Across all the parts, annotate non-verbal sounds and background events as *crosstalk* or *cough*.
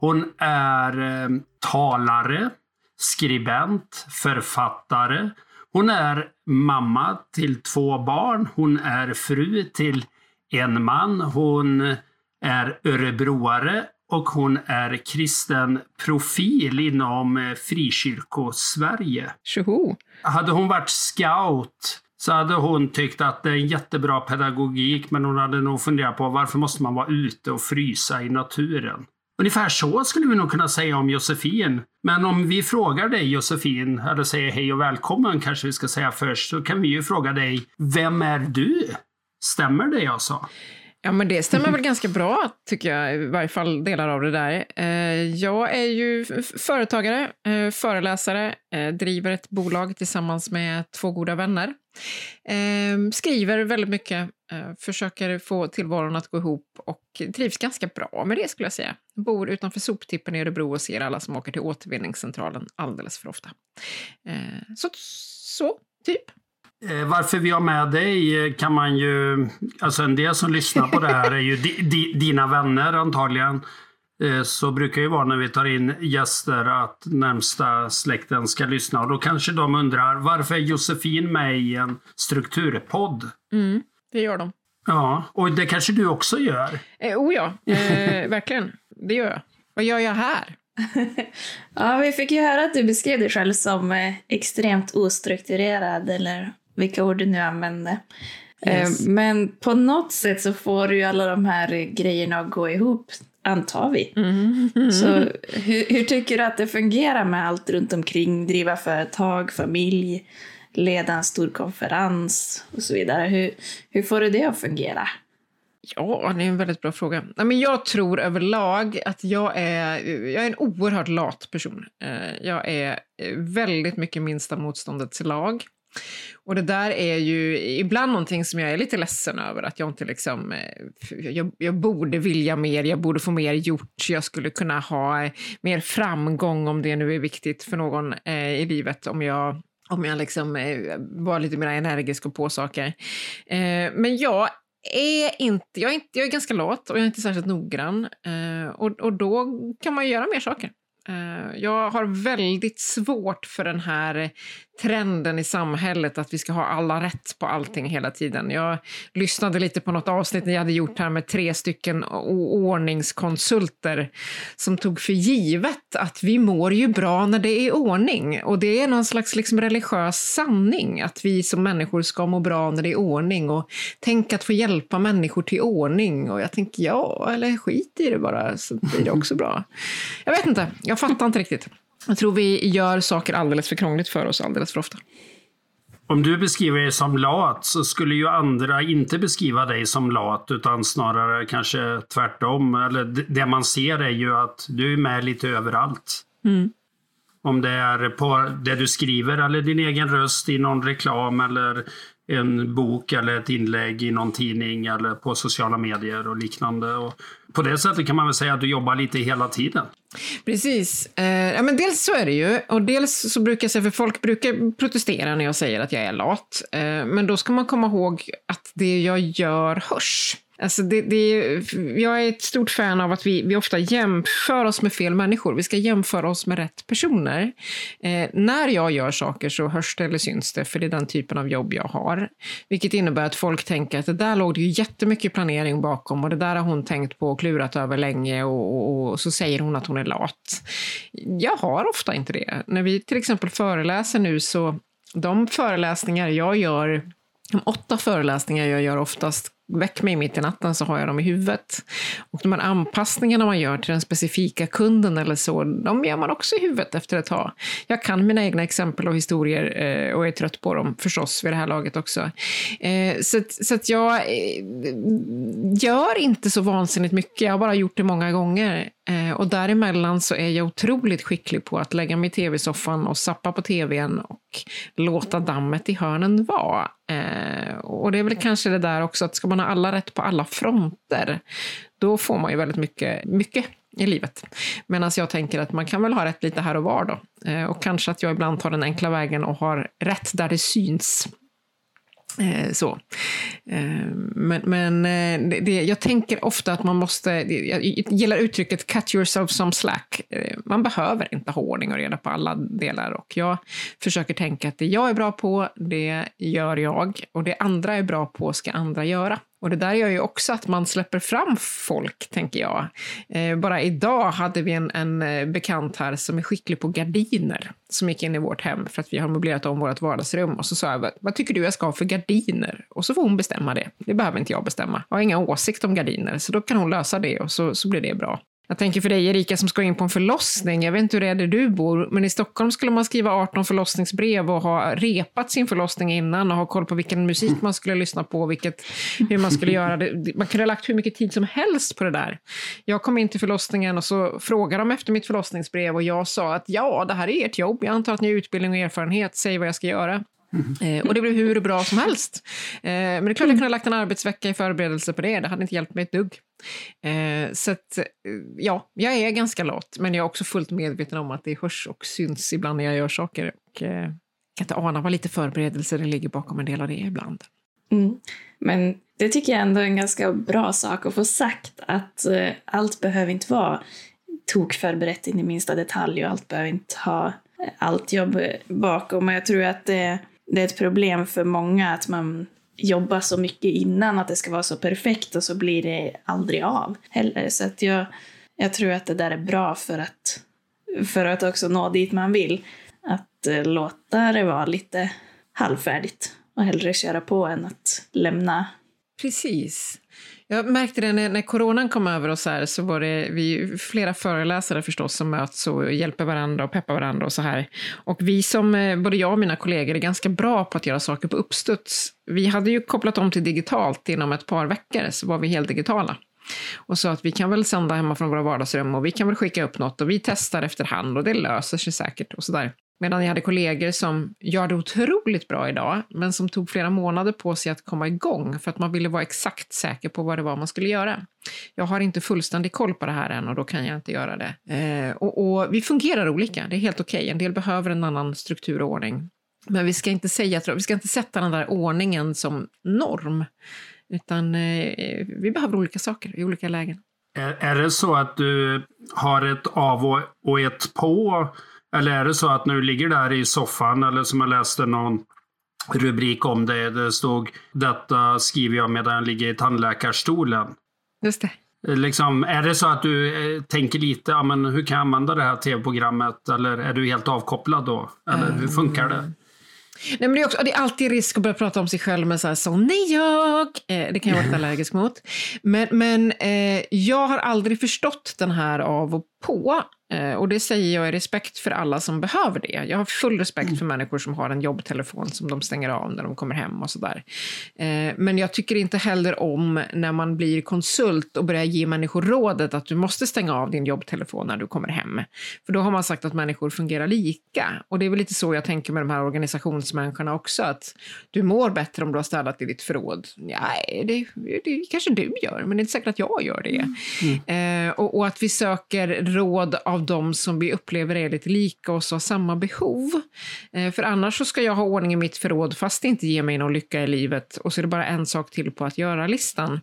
Hon är eh, talare, skribent, författare. Hon är mamma till två barn. Hon är fru till en man. Hon är örebroare och hon är kristen profil inom eh, Frikyrko-Sverige. Tjoho! Hade hon varit scout så hade hon tyckt att det är en jättebra pedagogik men hon hade nog funderat på varför måste man vara ute och frysa i naturen. Ungefär så skulle vi nog kunna säga om Josefin. Men om vi frågar dig Josefin, eller säger hej och välkommen kanske vi ska säga först, så kan vi ju fråga dig, vem är du? Stämmer det jag sa? Ja, men det stämmer väl ganska bra, tycker jag, i varje fall delar av det där. Eh, jag är ju företagare, eh, föreläsare, eh, driver ett bolag tillsammans med två goda vänner. Ehm, skriver väldigt mycket, eh, försöker få tillvaron att gå ihop och trivs ganska bra med det skulle jag säga. Bor utanför soptippen i Örebro och ser alla som åker till återvinningscentralen alldeles för ofta. Ehm, så, så typ. Eh, varför vi har med dig eh, kan man ju... Alltså en del som lyssnar på det här är ju di, di, dina vänner antagligen. Eh, så brukar ju vara när vi tar in gäster att närmsta släkten ska lyssna. Och då kanske de undrar varför är Josefin med i en strukturpodd? Mm, det gör de. Ja, och det kanske du också gör? Eh, oh ja, eh, *laughs* verkligen. Det gör jag. Vad gör jag här? *laughs* ja, vi fick ju höra att du beskrev dig själv som extremt ostrukturerad eller vilka ord du nu använder. Yes. Eh, men på något sätt så får du ju alla de här grejerna att gå ihop, antar vi. Mm. Mm. Så hur, hur, tycker du att det fungerar med allt runt omkring? Driva företag, familj, leda en stor konferens och så vidare. Hur, hur får du det att fungera? Ja, det är en väldigt bra fråga. jag tror överlag att jag är, jag är en oerhört lat person. Eh, jag är väldigt mycket minsta motståndets lag. Och det där är ju ibland någonting som jag är lite ledsen över, att jag inte liksom... Eh, jag, jag, borde vilja mer, jag borde få mer gjort, jag skulle kunna ha eh, mer framgång om det nu är viktigt för någon eh, i livet, om jag om jag liksom eh, var lite mer energisk och på saker. Eh, men jag är inte, jag är, inte, jag är ganska lat och jag är inte särskilt noggrann. Eh, och, och då kan man göra mer saker. Eh, jag har väldigt svårt för den här trenden i samhället att vi ska ha alla rätt på allting hela tiden. Jag lyssnade lite på något avsnitt ni hade gjort här med tre stycken ordningskonsulter som tog för givet att vi mår ju bra när det är ordning. Och det är någon slags liksom religiös sanning att vi som människor ska må bra när det är ordning. Och tänk att få hjälpa människor till ordning. Och jag tänker ja, eller skit i det bara så blir det också bra. Jag vet inte, jag fattar inte riktigt. Jag tror vi gör saker alldeles för krångligt för oss alldeles för ofta. Om du beskriver dig som lat så skulle ju andra inte beskriva dig som lat utan snarare kanske tvärtom. Eller det man ser är ju att du är med lite överallt. Mm. Om det är på det du skriver eller din egen röst i någon reklam eller en bok eller ett inlägg i någon tidning eller på sociala medier och liknande. Och på det sättet kan man väl säga att du jobbar lite hela tiden. Precis. Eh, ja, men dels så är det ju, och dels så brukar jag säga, för folk brukar protestera när jag säger att jag är lat. Eh, men då ska man komma ihåg att det jag gör hörs. Alltså det, det, jag är ett stort fan av att vi, vi ofta jämför oss med fel människor. Vi ska jämföra oss med rätt personer. Eh, när jag gör saker så hörs det eller syns det, för det är den typen av jobb jag har. Vilket innebär att folk tänker att det där låg det ju jättemycket planering bakom och det där har hon tänkt på och klurat över länge och, och, och så säger hon att hon är lat. Jag har ofta inte det. När vi till exempel föreläser nu så de föreläsningar jag gör de åtta föreläsningar jag gör oftast väck mig mitt i natten så har jag dem i huvudet. Och de här anpassningarna man gör till den specifika kunden eller så, de gör man också i huvudet efter ett tag. Jag kan mina egna exempel och historier eh, och är trött på dem förstås vid det här laget också. Eh, så, så att jag eh, gör inte så vansinnigt mycket, jag har bara gjort det många gånger. Eh, och däremellan så är jag otroligt skicklig på att lägga mig i tv-soffan och sappa på tvn och låta dammet i hörnen vara. Eh, och det är väl kanske det där också att ska man ha alla rätt på alla fronter, då får man ju väldigt mycket, mycket i livet. Medan jag tänker att man kan väl ha rätt lite här och var då. Eh, och kanske att jag ibland tar den enkla vägen och har rätt där det syns. Eh, så. Eh, men men eh, det, jag tänker ofta att man måste, jag gillar uttrycket cut yourself some slack. Eh, man behöver inte ha ordning och reda på alla delar och jag försöker tänka att det jag är bra på, det gör jag och det andra är bra på ska andra göra. Och det där gör ju också att man släpper fram folk, tänker jag. Eh, bara idag hade vi en, en eh, bekant här som är skicklig på gardiner, som gick in i vårt hem för att vi har möblerat om vårt vardagsrum. Och så sa jag, vad tycker du jag ska ha för gardiner? Och så får hon bestämma det. Det behöver inte jag bestämma. Jag har inga åsikter om gardiner, så då kan hon lösa det och så, så blir det bra. Jag tänker för dig Erika som ska in på en förlossning, jag vet inte hur det är där du bor, men i Stockholm skulle man skriva 18 förlossningsbrev och ha repat sin förlossning innan och ha koll på vilken musik man skulle lyssna på, vilket, hur man skulle göra det. Man kunde ha lagt hur mycket tid som helst på det där. Jag kom in till förlossningen och så frågade de efter mitt förlossningsbrev och jag sa att ja, det här är ert jobb, jag antar att ni har utbildning och erfarenhet, säg vad jag ska göra. Mm. och det blev hur bra som helst. Eh, men det är klart jag kunde ha lagt en arbetsvecka i förberedelse på det, det hade inte hjälpt mig ett dugg. Eh, så att, ja, jag är ganska lat, men jag är också fullt medveten om att det hörs och syns ibland när jag gör saker. Och eh, kan inte ana vad lite förberedelse det ligger bakom en del av det ibland. Mm. Men det tycker jag ändå är en ganska bra sak att få sagt, att allt behöver inte vara tokförberett in i minsta detalj och allt behöver inte ha allt jobb bakom. Och jag tror att det det är ett problem för många att man jobbar så mycket innan att det ska vara så perfekt och så blir det aldrig av heller. Så att jag, jag tror att det där är bra för att, för att också nå dit man vill. Att eh, låta det vara lite halvfärdigt och hellre köra på än att lämna. Precis. Jag märkte det när, när coronan kom över oss här så var det vi flera föreläsare förstås som möts och hjälper varandra och peppar varandra och så här. Och vi som, eh, både jag och mina kollegor, är ganska bra på att göra saker på uppstuds. Vi hade ju kopplat om till digitalt inom ett par veckor, så var vi helt digitala och sa att vi kan väl sända hemma från våra vardagsrum och vi kan väl skicka upp något och vi testar efterhand och det löser sig säkert och sådär. Medan jag hade kollegor som gör det otroligt bra idag, men som tog flera månader på sig att komma igång för att man ville vara exakt säker på vad det var man skulle göra. Jag har inte fullständig koll på det här än och då kan jag inte göra det. Eh, och, och, vi fungerar olika, det är helt okej. Okay. En del behöver en annan struktur och ordning. Men vi ska inte, säga, vi ska inte sätta den där ordningen som norm, utan eh, vi behöver olika saker i olika lägen. Är, är det så att du har ett av och ett på eller är det så att du ligger där i soffan, eller som jag läste någon rubrik om det, det stod detta skriver jag medan jag ligger i tandläkarstolen. Just det. Liksom, är det så att du eh, tänker lite, ja, men hur kan jag använda det här tv-programmet? Eller är du helt avkopplad då? Eller hur funkar det? Nej, men det, är också, det är alltid risk att börja prata om sig själv med så här, sån är jag. Eh, det kan jag vara lite allergisk mot. Men, men eh, jag har aldrig förstått den här av och på. Eh, och det säger jag i respekt för alla som behöver det. Jag har full respekt mm. för människor som har en jobbtelefon som de stänger av när de kommer hem och sådär. Eh, men jag tycker inte heller om när man blir konsult och börjar ge människor rådet att du måste stänga av din jobbtelefon när du kommer hem. För då har man sagt att människor fungerar lika. Och det är väl lite så jag tänker med de här organisationsmänniskorna också, att du mår bättre om du har städat i ditt förråd. Nej, det, det kanske du gör, men det är inte säkert att jag gör det. Mm. Eh, och, och att vi söker råd av av de som vi upplever är lite lika oss och har samma behov. Eh, för annars så ska jag ha ordning i mitt förråd fast det inte ger mig någon lycka i livet och så är det bara en sak till på att göra-listan.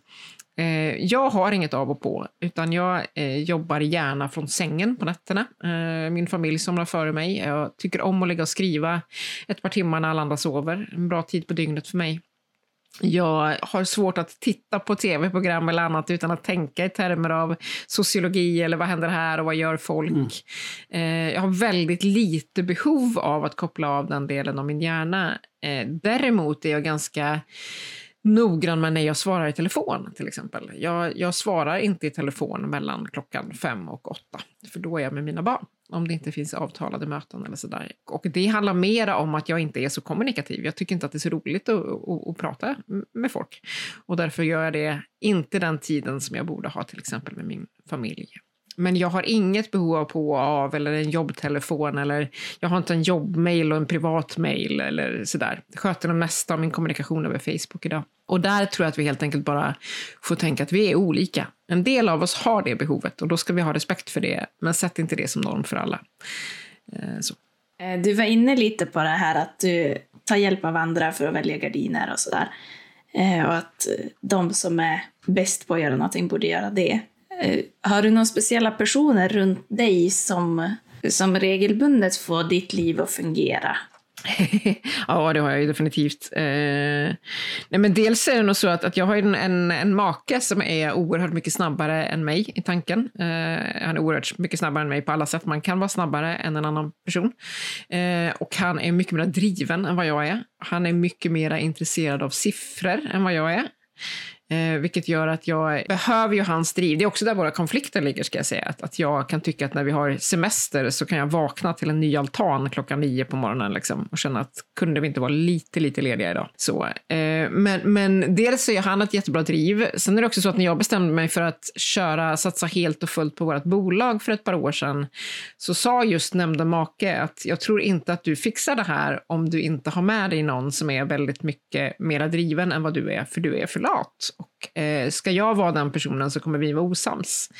Eh, jag har inget av och på, utan jag eh, jobbar gärna från sängen på nätterna. Min familj somnar före mig. Jag tycker om att ligga och skriva ett par timmar när alla andra sover. En bra tid på dygnet för mig. Jag har svårt att titta på tv-program eller annat utan att tänka i termer av sociologi eller vad händer här och vad gör folk. Mm. Eh, jag har väldigt lite behov av att koppla av den delen av min hjärna. Eh, däremot är jag ganska noggrann med när jag svarar i telefon till exempel. Jag, jag svarar inte i telefon mellan klockan fem och åtta, för då är jag med mina barn om det inte finns avtalade möten eller sådär. Och det handlar mera om att jag inte är så kommunikativ. Jag tycker inte att det är så roligt att, att, att, prata med folk. Och därför gör jag det inte den tiden som jag borde ha till exempel med min familj. Men jag har inget behov av på och av eller en jobbtelefon eller jag har inte en jobbmail och en privatmail eller sådär. Jag sköter det mesta av min kommunikation över Facebook idag. Och där tror jag att vi helt enkelt bara får tänka att vi är olika. En del av oss har det behovet och då ska vi ha respekt för det, men sätt inte det som norm för alla. Eh, så. Eh, du var inne lite på det här att du tar hjälp av andra för att välja gardiner och sådär. Eh, och att de som är bäst på att göra någonting borde göra det. Eh, har du några speciella personer runt dig som, som regelbundet får ditt liv att fungera? *laughs* ja, det har jag ju definitivt. Eh, nej, men dels är det nog så att, att jag har en, en, en make som är oerhört mycket snabbare än mig i tanken. Eh, han är oerhört mycket snabbare än mig på alla sätt. Man kan vara snabbare än en annan person. Eh, och han är mycket mer driven än vad jag är. Han är mycket mer intresserad av siffror än vad jag är. Eh, vilket gör att jag behöver ju hans driv. Det är också där våra konflikter ligger, ska jag säga. Att, att jag kan tycka att när vi har semester så kan jag vakna till en ny altan klockan nio på morgonen liksom, och känna att kunde vi inte vara lite, lite lediga idag? Så, eh, men, men dels är han ett jättebra driv. Sen är det också så att när jag bestämde mig för att köra, satsa helt och fullt på vårt bolag för ett par år sedan, så sa just nämnda make att jag tror inte att du fixar det här om du inte har med dig någon som är väldigt mycket mera driven än vad du är, för du är för lat. Och eh, ska jag vara den personen så kommer vi vara osams.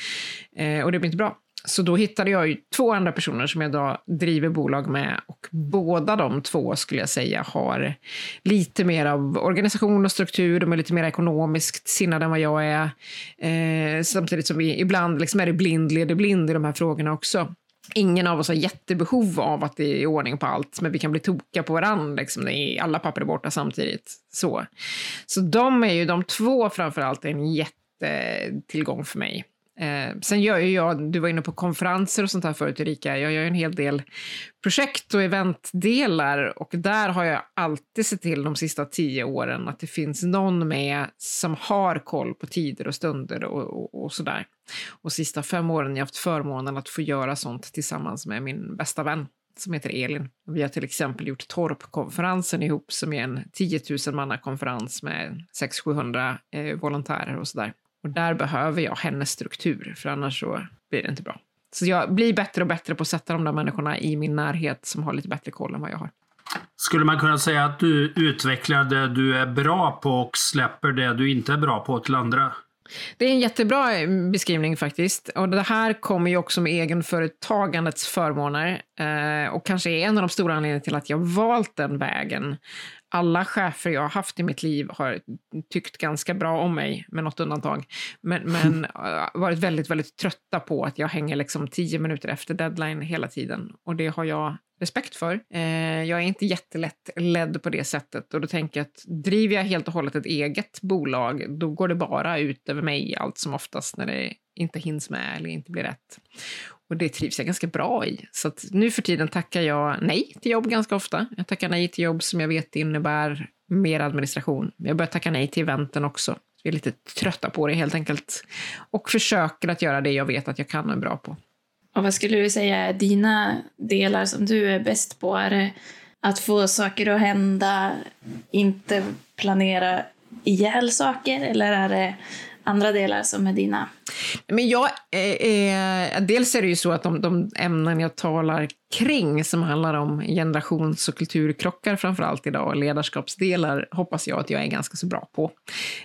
Eh, och det blir inte bra. Så då hittade jag ju två andra personer som jag idag driver bolag med och båda de två skulle jag säga har lite mer av organisation och struktur, de är lite mer ekonomiskt sinnade än vad jag är. Eh, samtidigt som vi ibland liksom är det blind leder blind i de här frågorna också. Ingen av oss har jättebehov av att det är ordning på allt, men vi kan bli tokiga på varandra. Liksom, alla papper är borta samtidigt. Så, så de är ju de två framförallt en jättetillgång för mig. Eh, sen gör ju jag, du var inne på konferenser och sånt här förut Erika, jag gör en hel del projekt och eventdelar och där har jag alltid sett till de sista tio åren att det finns någon med som har koll på tider och stunder och, och, och sådär. Och sista fem åren har jag haft förmånen att få göra sånt tillsammans med min bästa vän som heter Elin. Vi har till exempel gjort Torpkonferensen ihop som är en 10 000 manna konferens med 600-700 eh, volontärer och sådär. Och där behöver jag hennes struktur, för annars så blir det inte bra. Så jag blir bättre och bättre på att sätta de där människorna i min närhet som har lite bättre koll än vad jag har. Skulle man kunna säga att du utvecklar det du är bra på och släpper det du inte är bra på till andra? Det är en jättebra beskrivning faktiskt. Och det här kommer ju också med egenföretagandets förmåner eh, och kanske är en av de stora anledningarna till att jag valt den vägen alla chefer jag har haft i mitt liv har tyckt ganska bra om mig, med något undantag. Men, men *laughs* varit väldigt, väldigt trötta på att jag hänger liksom tio minuter efter deadline hela tiden. Och det har jag respekt för. Eh, jag är inte jättelätt ledd på det sättet och då tänker jag att driver jag helt och hållet ett eget bolag, då går det bara ut över mig allt som oftast när det inte hinns med eller inte blir rätt. Och det trivs jag ganska bra i. Så nu för tiden tackar jag nej till jobb ganska ofta. Jag tackar nej till jobb som jag vet innebär mer administration. Jag börjar tacka nej till eventen också. Vi är lite trötta på det helt enkelt. Och försöker att göra det jag vet att jag kan och är bra på. Och vad skulle du säga är dina delar som du är bäst på? Är det att få saker att hända, inte planera ihjäl saker? Eller är det andra delar som är dina? Men jag, eh, dels är det ju så att de, de ämnen jag talar kring som handlar om generations och kulturkrockar framför allt idag och ledarskapsdelar hoppas jag att jag är ganska så bra på.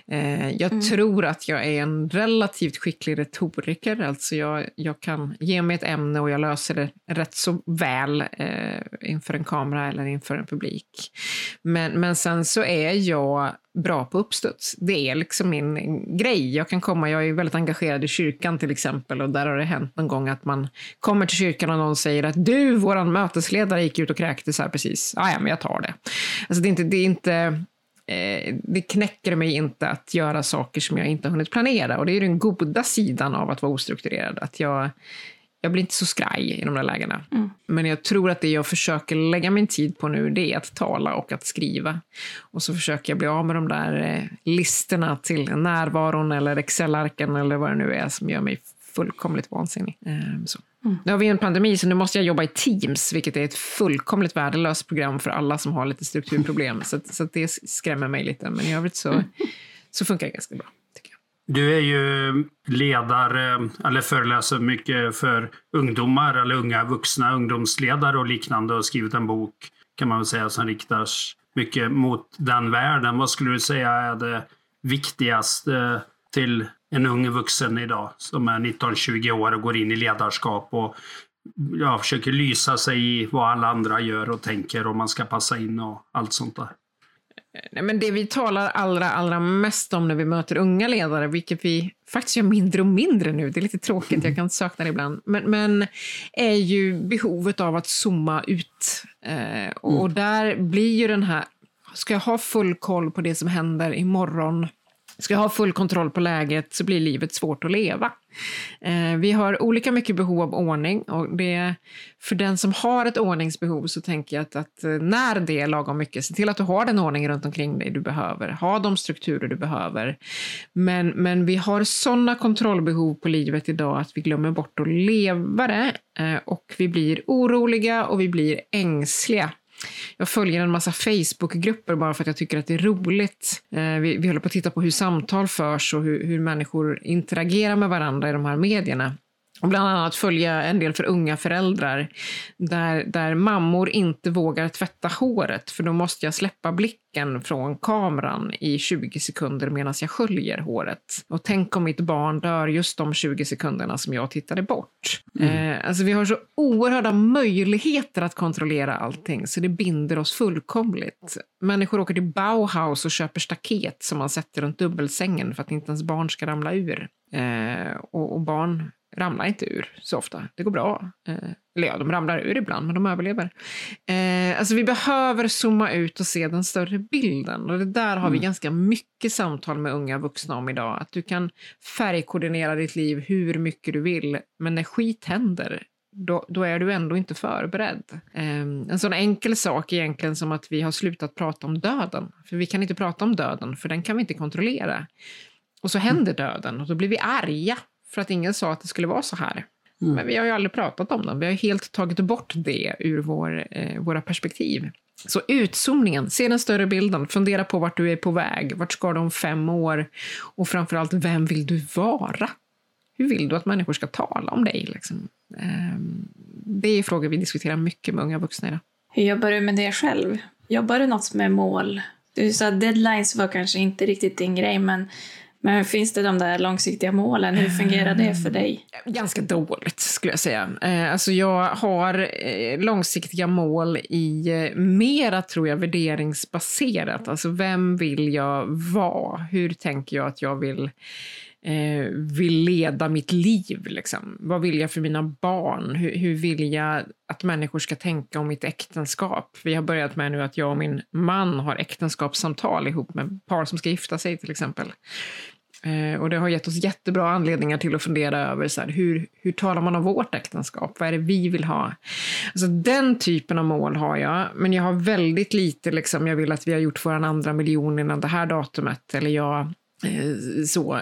Eh, jag mm. tror att jag är en relativt skicklig retoriker, alltså jag, jag kan ge mig ett ämne och jag löser det rätt så väl eh, inför en kamera eller inför en publik. Men, men sen så är jag bra på uppstuds. Det är liksom min grej. Jag kan komma, jag är väldigt engagerad i kyrkan till exempel och där har det hänt någon gång att man kommer till kyrkan och någon säger att du, våran mötesledare gick ut och kräktes här precis. Ah, ja, men jag tar det. Alltså det är inte, det är inte eh, det knäcker mig inte att göra saker som jag inte har hunnit planera och det är den goda sidan av att vara ostrukturerad. Att jag jag blir inte så skraj i de där lägena. Mm. Men jag tror att det jag försöker lägga min tid på nu, det är att tala och att skriva. Och så försöker jag bli av med de där eh, listorna till närvaron eller Excel-arken eller vad det nu är som gör mig fullkomligt vansinnig. Eh, så. Mm. Nu har vi en pandemi, så nu måste jag jobba i Teams, vilket är ett fullkomligt värdelöst program för alla som har lite strukturproblem. så, så det skrämmer mig lite, men i övrigt så, så funkar det ganska bra. Du är ju ledare, eller föreläser mycket för ungdomar eller unga vuxna, ungdomsledare och liknande och skrivit en bok kan man väl säga som riktas mycket mot den världen. Vad skulle du säga är det viktigaste till en ung vuxen idag som är 19-20 år och går in i ledarskap och ja, försöker lysa sig i vad alla andra gör och tänker och man ska passa in och allt sånt där? Men det vi talar allra, allra mest om när vi möter unga ledare, vilket vi faktiskt gör mindre och mindre nu, det är lite tråkigt, jag kan sakna det ibland, men, men är ju behovet av att zooma ut. Eh, och, och där blir ju den här, ska jag ha full koll på det som händer imorgon Ska jag ha full kontroll på läget så blir livet svårt att leva. Eh, vi har olika mycket behov av ordning och det, för den som har ett ordningsbehov så tänker jag att, att eh, när det är lagom mycket, se till att du har den ordning runt omkring dig du behöver, ha de strukturer du behöver. Men, men vi har sådana kontrollbehov på livet idag att vi glömmer bort att leva det eh, och vi blir oroliga och vi blir ängsliga. Jag följer en massa Facebookgrupper bara för att jag tycker att det är roligt. Eh, vi, vi håller på att titta på hur samtal förs och hur, hur människor interagerar med varandra i de här medierna. Och bland annat följa en del för unga föräldrar där, där mammor inte vågar tvätta håret för då måste jag släppa blicken från kameran i 20 sekunder medan jag sköljer håret. Och tänk om mitt barn dör just de 20 sekunderna som jag tittade bort. Mm. Eh, alltså vi har så oerhörda möjligheter att kontrollera allting så det binder oss fullkomligt. Människor åker till Bauhaus och köper staket som man sätter runt dubbelsängen för att inte ens barn ska ramla ur. Eh, och, och barn ramlar inte ur så ofta. Det går bra. Eh, eller ja, de ramlar ur ibland, men de överlever. Eh, alltså vi behöver zooma ut och se den större bilden. Och det där har mm. vi ganska mycket samtal med unga vuxna om idag. Att du kan färgkoordinera ditt liv hur mycket du vill, men när skit händer, då, då, är du ändå inte förberedd. Um, en sån enkel sak egentligen som att vi har slutat prata om döden. För vi kan inte prata om döden, för den kan vi inte kontrollera. Och så händer döden och då blir vi arga för att ingen sa att det skulle vara så här. Mm. Men vi har ju aldrig pratat om dem. Vi har helt tagit bort det ur vår, eh, våra perspektiv. Så utzoomningen, se den större bilden, fundera på vart du är på väg, vart ska du om fem år och framförallt, vem vill du vara? Hur vill du att människor ska tala om dig? Liksom? Eh, det är frågor vi diskuterar mycket med unga vuxna idag. Hur jobbar du med det själv? Jobbar du något med mål? Du sa att deadlines var kanske inte riktigt din grej, men men finns det de där långsiktiga målen? Hur fungerar det för dig? Ehm, ganska dåligt skulle jag säga. Eh, alltså jag har eh, långsiktiga mål i eh, mera, tror jag, värderingsbaserat. Alltså vem vill jag vara? Hur tänker jag att jag vill eh, vill leda mitt liv. Liksom. Vad vill jag för mina barn? Hur, hur, vill jag att människor ska tänka om mitt äktenskap? Vi har börjat med nu att jag och min man har äktenskapssamtal ihop med par som ska gifta sig till exempel. Eh, och det har gett oss jättebra anledningar till att fundera över så här, hur, hur talar man om vårt äktenskap? Vad är det vi vill ha? Alltså, den typen av mål har jag, men jag har väldigt lite, liksom, jag vill att vi har gjort vår andra miljon innan det här datumet, eller jag eh, så,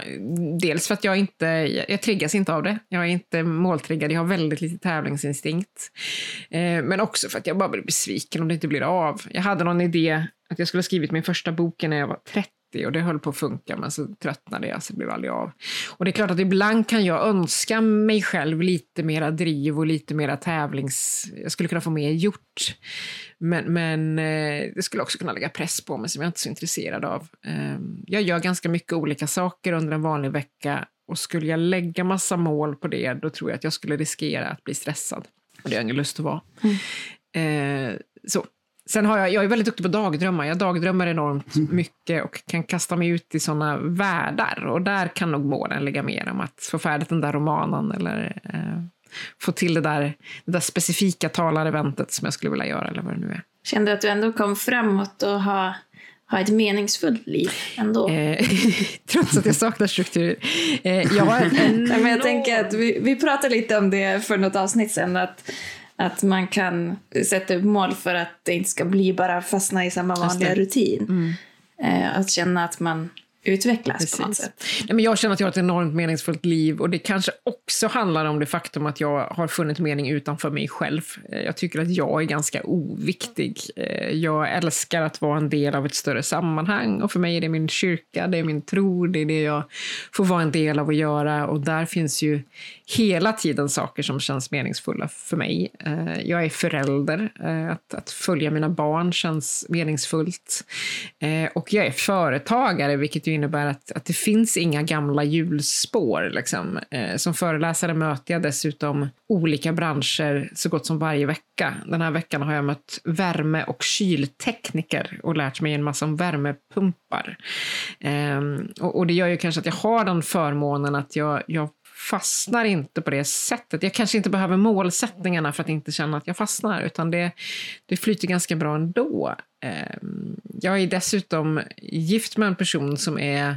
dels för att jag inte, jag triggas inte av det. Jag är inte måltriggad, jag har väldigt lite tävlingsinstinkt. Eh, men också för att jag bara blir besviken om det inte blir av. Jag hade någon idé att jag skulle ha skrivit min första bok när jag var 30 och det höll på att funka men så tröttnade jag så det blev aldrig av. Och det är klart att ibland kan jag önska mig själv lite mera driv och lite mera tävlings... Jag skulle kunna få mer gjort. Men, men eh, det skulle också kunna lägga press på mig som jag inte är så intresserad av. Eh, jag gör ganska mycket olika saker under en vanlig vecka och skulle jag lägga massa mål på det då tror jag att jag skulle riskera att bli stressad. Och det har jag ingen lust att vara. Mm. Eh, så Sen har jag, jag är väldigt duktig på dagdrömmar. Jag dagdrömmer enormt mycket och kan kasta mig ut i sådana världar. Och där kan nog målen ligga mer om att få färdigt den där romanen eller eh, få till det där, det där specifika talareventet som jag skulle vilja göra eller vad det nu är. Kände du att du ändå kom framåt och har ha ett meningsfullt liv ändå. Eh, *laughs* trots att jag saknar struktur. Eh, jag, en, *laughs* men jag tänker att vi, vi pratade lite om det för något avsnitt sen. Att att man kan sätta upp mål för att det inte ska bli bara fastna i samma vanliga rutin. Mm. Eh, att känna att man utvecklas Precis. på något sätt. Nej, men jag känner att jag har ett enormt meningsfullt liv och det kanske också handlar om det faktum att jag har funnit mening utanför mig själv. Eh, jag tycker att jag är ganska oviktig. Eh, jag älskar att vara en del av ett större sammanhang och för mig är det min kyrka, det är min tro, det är det jag får vara en del av att göra och där finns ju hela tiden saker som känns meningsfulla för mig. Eh, jag är förälder, att, att följa mina barn känns meningsfullt och jag är företagare vilket ju innebär att, att det finns inga gamla hjulspår. Liksom. Eh, som föreläsare möter jag dessutom olika branscher så gott som varje vecka. Den här veckan har jag mött värme och kyltekniker och lärt mig en massa om värmepumpar. Eh, och, och, det gör ju kanske att jag har den förmånen att jag, jag fastnar inte på det sättet. Jag kanske inte behöver målsättningarna för att inte känna att jag fastnar, utan det, det flyter ganska bra ändå. Ehm, jag är dessutom gift med en person som är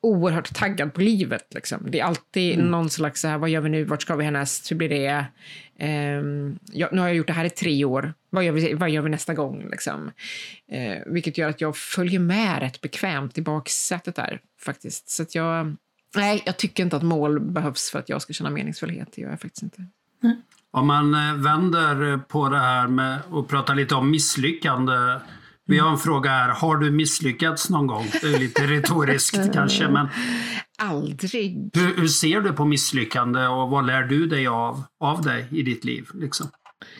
oerhört taggad på livet. Liksom. Det är alltid mm. någon slags, så här, vad gör vi nu, vart ska vi härnäst, hur blir det? Um, ja, nu har jag gjort det här i tre år, vad gör vi, vad gör vi nästa gång? Liksom. Uh, vilket gör att jag följer med rätt bekvämt i baksätet där, faktiskt. Så att jag, nej, jag tycker inte att mål behövs för att jag ska känna meningsfullhet, det gör jag faktiskt inte. Mm. Om man eh, vänder på det här med och pratar lite om misslyckande. Vi har en fråga här. Har du misslyckats någon gång? Det är lite retoriskt *laughs* kanske, men... Aldrig. Hur, hur, ser du på misslyckande och vad lär du dig av, av dig i ditt liv? Liksom?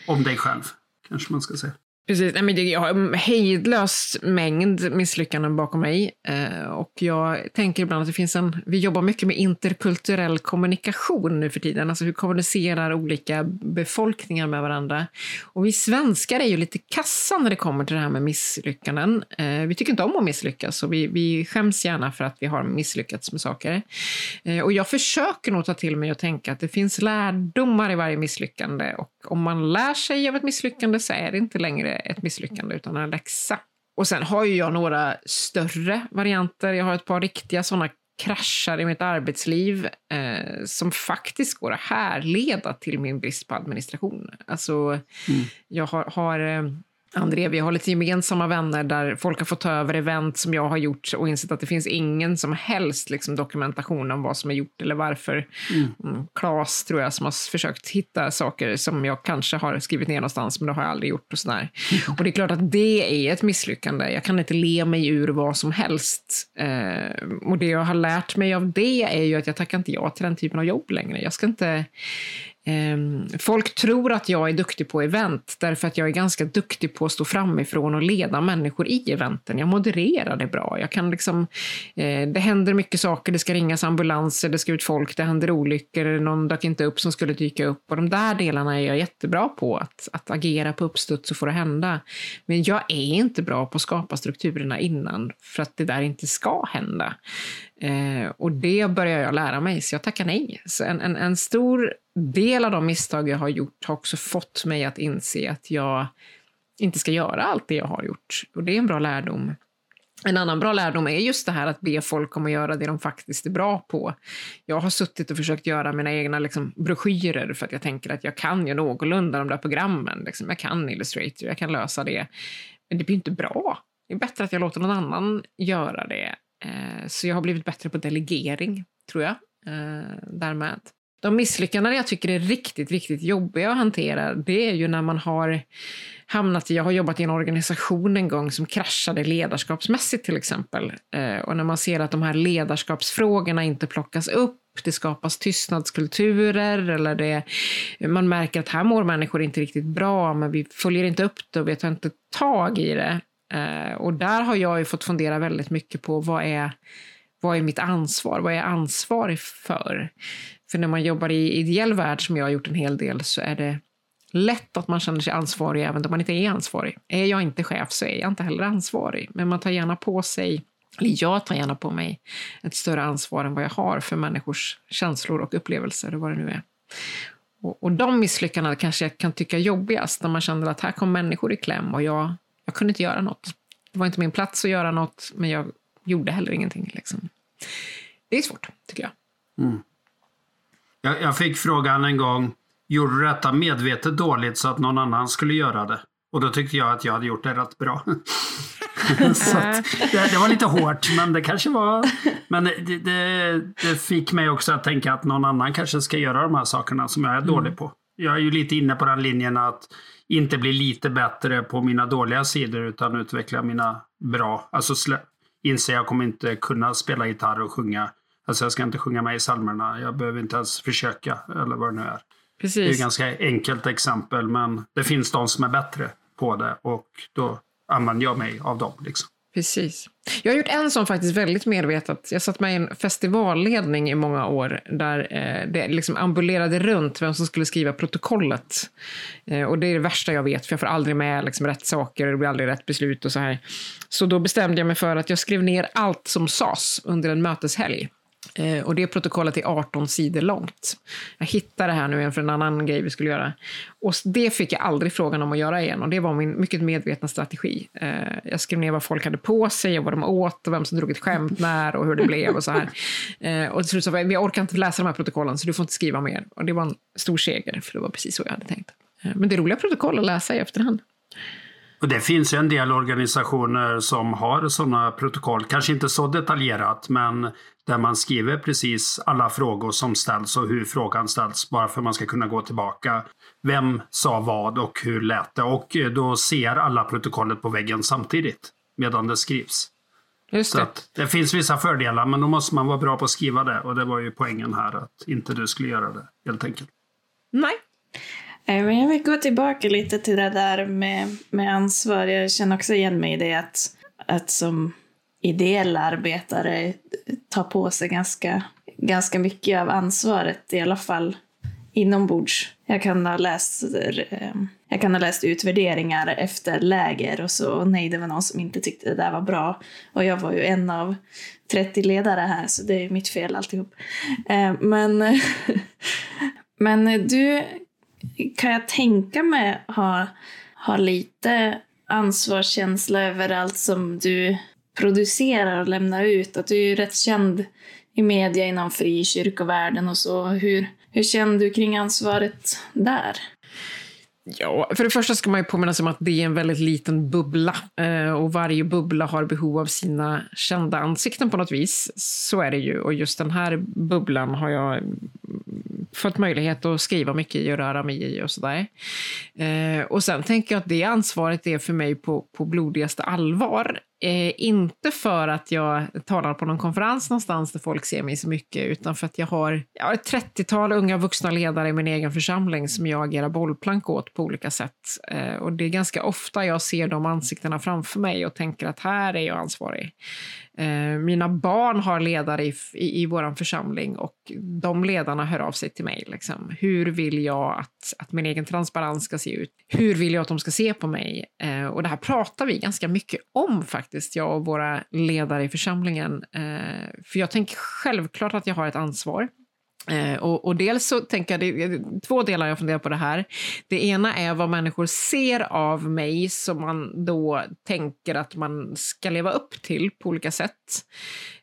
Om dig själv, kanske man ska säga. Precis, Nej, men jag har en hejdlös mängd misslyckanden bakom mig. Eh, och jag tänker ibland att det finns en... Vi jobbar mycket med interkulturell kommunikation nu för tiden. Alltså hur kommunicerar olika befolkningar med varandra? Och vi svenskar är ju lite kassa när det kommer till det här med misslyckanden. Eh, vi tycker inte om att misslyckas och vi, vi skäms gärna för att vi har misslyckats med saker. Eh, och jag försöker nog ta till mig och tänka att det finns lärdomar i varje misslyckande. Och om man lär sig av ett misslyckande så är det inte längre ett misslyckande utan en läxa. Och sen har ju jag några större varianter. Jag har ett par riktiga sådana kraschar i mitt arbetsliv eh, som faktiskt går att härleda till min brist på administration. Alltså, mm. jag har, har eh, André, vi har lite gemensamma vänner där folk har fått ta över event som jag har gjort och insett att det finns ingen som helst liksom, dokumentation om vad som är gjort eller varför. Mm. mm. Klas, tror jag, som har försökt hitta saker som jag kanske har skrivit ner någonstans, men det har jag aldrig gjort. Och, sådär. Mm. och det är klart att det är ett misslyckande. Jag kan inte le mig ur vad som helst. Eh, och det jag har lärt mig av det är ju att jag tackar inte ja till den typen av jobb längre. Jag ska inte Ehm, folk tror att jag är duktig på event därför att jag är ganska duktig på att stå framifrån och leda människor i eventen. Jag modererar det bra. Jag kan liksom, eh, det händer mycket saker, det ska ringas ambulanser, det ska ut folk, det händer olyckor, någon dök inte upp som skulle dyka upp. Och de där delarna är jag jättebra på, att, att agera på uppstuds och få det hända. Men jag är inte bra på att skapa strukturerna innan för att det där inte ska hända. Eh, och det börjar jag lära mig, så jag tackar nej. Så en, en, en, stor del av de misstag jag har gjort har också fått mig att inse att jag inte ska göra allt det jag har gjort. Och det är en bra lärdom. En annan bra lärdom är just det här att be folk om att göra det de faktiskt är bra på. Jag har suttit och försökt göra mina egna liksom, broschyrer för att jag tänker att jag kan ju någorlunda de där programmen. Liksom. Jag kan Illustrator, jag kan lösa det. Men det blir inte bra. Det är bättre att jag låter någon annan göra det Eh, så jag har blivit bättre på delegering, tror jag, eh, därmed. De misslyckanden jag tycker är riktigt, riktigt jobbiga att hantera, det är ju när man har hamnat i, jag har jobbat i en organisation en gång som kraschade ledarskapsmässigt till exempel. Eh, och när man ser att de här ledarskapsfrågorna inte plockas upp, det skapas tystnadskulturer eller det, man märker att här mår människor inte riktigt bra, men vi följer inte upp det och vi tar inte tag i det. Eh, och där har jag ju fått fundera väldigt mycket på vad är, vad är mitt ansvar? Vad är jag ansvarig för? För när man jobbar i ideell värld, som jag har gjort en hel del, så är det lätt att man känner sig ansvarig även om man inte är ansvarig. Är jag inte chef så är jag inte heller ansvarig. Men man tar gärna på sig, eller jag tar gärna på mig, ett större ansvar än vad jag har för människors känslor och upplevelser och vad det nu är. Och, och de misslyckandena kanske jag kan tycka är jobbigast, när man känner att här kom människor i kläm och jag jag kunde inte göra något. Det var inte min plats att göra något, men jag gjorde heller ingenting. Liksom. Det är svårt, tycker jag. Mm. jag. Jag fick frågan en gång, gjorde du detta medvetet dåligt så att någon annan skulle göra det? Och då tyckte jag att jag hade gjort det rätt bra. *laughs* så det, det, var lite hårt, men det kanske var... Men det, det, det, fick mig också att tänka att någon annan kanske ska göra de här sakerna som jag är mm. dålig på. Jag är ju lite inne på den linjen att inte bli lite bättre på mina dåliga sidor utan utveckla mina bra. Alltså inse jag kommer inte kunna spela gitarr och sjunga. Alltså jag ska inte sjunga med i psalmerna. Jag behöver inte ens försöka eller vad det nu är. Precis. Det är ett ganska enkelt exempel men det finns de som är bättre på det och då använder jag mig av dem. Liksom. Precis. Jag har gjort en sån faktiskt väldigt medvetet. Jag satt med i en festivalledning i många år där eh, det liksom ambulerade runt vem som skulle skriva protokollet. Eh, och det är det värsta jag vet, för jag får aldrig med liksom, rätt saker och det blir aldrig rätt beslut och så här. Så då bestämde jag mig för att jag skrev ner allt som sades under en möteshelg. Eh, och det protokollet är 18 sidor långt. Jag hittade det här nu för en annan grej vi skulle göra. Och det fick jag aldrig frågan om att göra igen och det var min mycket medvetna strategi. Eh, jag skrev ner vad folk hade på sig och vad de åt och vem som drog ett skämt *laughs* när och hur det blev och så här. Eh, och till slut sa jag, jag orkar inte läsa de här protokollen så du får inte skriva mer. Och det var en stor seger för det var precis så jag hade tänkt. Men det är roliga protokoll att läsa i efterhand. Och det finns ju en del organisationer som har sådana protokoll, kanske inte så detaljerat, men där man skriver precis alla frågor som ställs och hur frågan ställs, bara för att man ska kunna gå tillbaka. Vem sa vad och hur lät det? Och då ser alla protokollet på väggen samtidigt medan det skrivs. Just det. det finns vissa fördelar, men då måste man vara bra på att skriva det. Och det var ju poängen här, att inte du skulle göra det, helt enkelt. Nej. Eh, men jag vill gå tillbaka lite till det där med, med ansvar. Jag känner också igen mig i det att, att som ideell arbetare ta på sig ganska, ganska mycket av ansvaret, i alla fall inombords. Jag kan ha läst, eh, jag kan ha läst utvärderingar efter läger och så, och nej, det var någon som inte tyckte det där var bra. Och jag var ju en av 30 ledare här, så det är mitt fel alltihop. Eh, men, *laughs* men du kan jag tänka mig ha, ha lite ansvarskänsla över allt som du producerar och lämnar ut. Att du är rätt känd i media inom frikyrkovärlden och så. Hur, hur känner du kring ansvaret där? Ja, för det första ska man ju påminna sig om att det är en väldigt liten bubbla eh, och varje bubbla har behov av sina kända ansikten på något vis. Så är det ju och just den här bubblan har jag mm, fått möjlighet att skriva mycket i och röra mig i och sådär. Eh, och sen tänker jag att det ansvaret är för mig på, på blodigaste allvar. Eh, inte för att jag talar på någon konferens någonstans där folk ser mig så mycket, utan för att jag har, jag har ett 30-tal unga vuxna ledare i min egen församling som jag agerar bollplank åt på olika sätt. Eh, och det är ganska ofta jag ser de ansiktena framför mig och tänker att här är jag ansvarig. Eh, mina barn har ledare i, i, i vår församling och de ledarna hör av sig till mig. Liksom. Hur vill jag att, att min egen transparens ska se ut? Hur vill jag att de ska se på mig? Eh, och det här pratar vi ganska mycket om faktiskt, jag och våra ledare i församlingen. Eh, för jag tänker självklart att jag har ett ansvar. Eh, och, och, dels så tänker jag, det är två delar jag funderar på det här. Det ena är vad människor ser av mig som man då tänker att man ska leva upp till på olika sätt.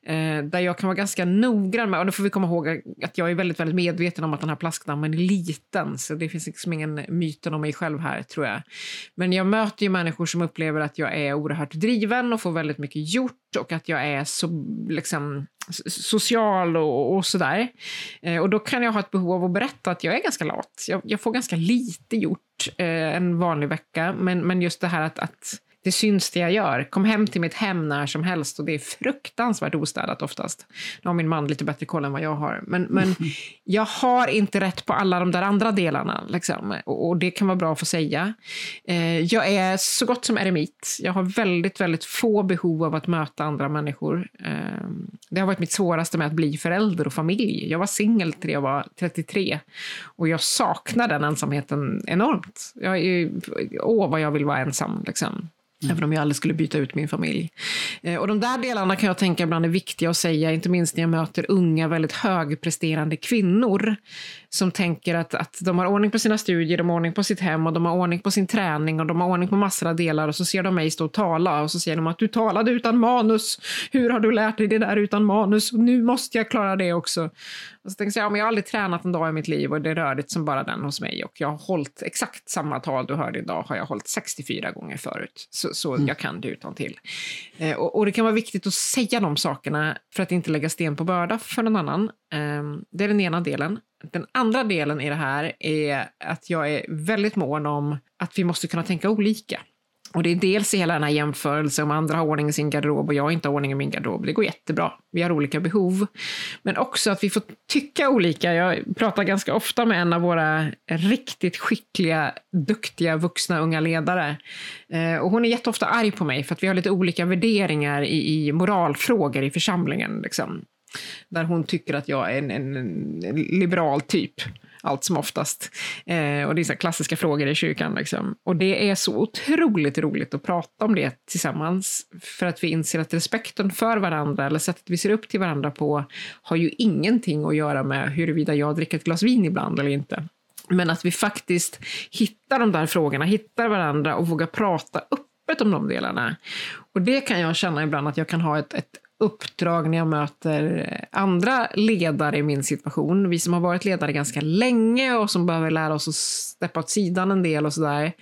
Eh, där jag kan vara ganska noggrann med, och då får vi komma ihåg att jag är väldigt, väldigt medveten om att den här plaskdammen är liten, så det finns liksom ingen myten om mig själv här, tror jag. Men jag möter ju människor som upplever att jag är oerhört driven och får väldigt mycket gjort och att jag är så liksom social och, och sådär. Eh, och då kan jag ha ett behov av att berätta att jag är ganska lat. Jag, jag får ganska lite gjort eh, en vanlig vecka, men, men just det här att, att det syns det jag gör. Kom hem till mitt hem när som helst och det är fruktansvärt ostädat oftast. Nu har min man lite bättre koll än vad jag har. Men, men *laughs* jag har inte rätt på alla de där andra delarna. Liksom. Och, och, det kan vara bra att få säga. Eh, jag är så gott som eremit. Jag har väldigt, väldigt få behov av att möta andra människor. Eh, det har varit mitt svåraste med att bli förälder och familj. Jag var singel till jag var 33 och jag saknar den ensamheten enormt. Jag är, åh, vad jag vill vara ensam. Liksom. Mm. Även om jag aldrig skulle byta ut min familj. Eh, och de där delarna kan jag tänka ibland är viktiga att säga, inte minst när jag möter unga, väldigt högpresterande kvinnor som tänker att, att de har ordning på sina studier, de har ordning på sitt hem och de har ordning på sin träning och de har ordning på massor av delar och så ser de mig stå och tala och så säger de att du talade utan manus. Hur har du lärt dig det där utan manus? Nu måste jag klara det också. Och så tänker jag, ja, men jag har aldrig tränat en dag i mitt liv och det är rörigt som bara den hos mig och jag har hållit exakt samma tal du hörde idag har jag hållit 64 gånger förut. Så, så mm. jag kan det utan till. Eh, och, och, det kan vara viktigt att säga de sakerna för att inte lägga sten på börda för någon annan. Ehm, det är den ena delen. Den andra delen i det här är att jag är väldigt mån om att vi måste kunna tänka olika. Och det är dels i hela den här jämförelsen om andra har ordning i sin garderob och jag inte har ordning i min garderob. Det går jättebra. Vi har olika behov. Men också att vi får tycka olika. Jag pratar ganska ofta med en av våra riktigt skickliga, duktiga vuxna unga ledare. Ehm, och hon är jätteofta arg på mig för att vi har lite olika värderingar i, i moralfrågor i församlingen. Liksom. Där hon tycker att jag är en, en, en liberal typ allt som oftast. Eh, och det är så klassiska frågor i kyrkan. Liksom. Och det är så otroligt roligt att prata om det tillsammans, för att vi inser att respekten för varandra, eller sättet vi ser upp till varandra på, har ju ingenting att göra med huruvida jag dricker ett glas vin ibland eller inte. Men att vi faktiskt hittar de där frågorna, hittar varandra och vågar prata öppet om de delarna. Och det kan jag känna ibland att jag kan ha ett, ett uppdrag när jag möter andra ledare i min situation. Vi som har varit ledare ganska länge och som behöver lära oss att steppa åt sidan en del och sådär.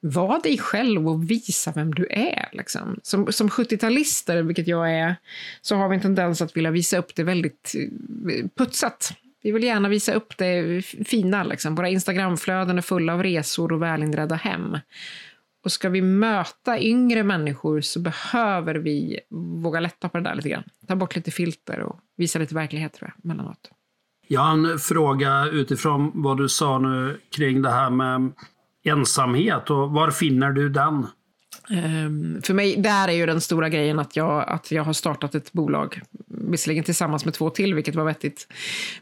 Var dig själv och visa vem du är. Liksom. Som, som 70-talister, vilket jag är, så har vi en tendens att vilja visa upp det väldigt eh, putsat. Vi vill gärna visa upp det fina. Liksom. Våra Instagramflöden är fulla av resor och välinredda hem. Och ska vi möta yngre människor så behöver vi våga lätta på det där lite grann. Ta bort lite filter och visa lite verklighet tror jag, mellanåt. Jag har en fråga utifrån vad du sa nu kring det här med ensamhet och var finner du den? Um, för mig, där är ju den stora grejen att jag, att jag har startat ett bolag, visserligen tillsammans med två till, vilket var vettigt,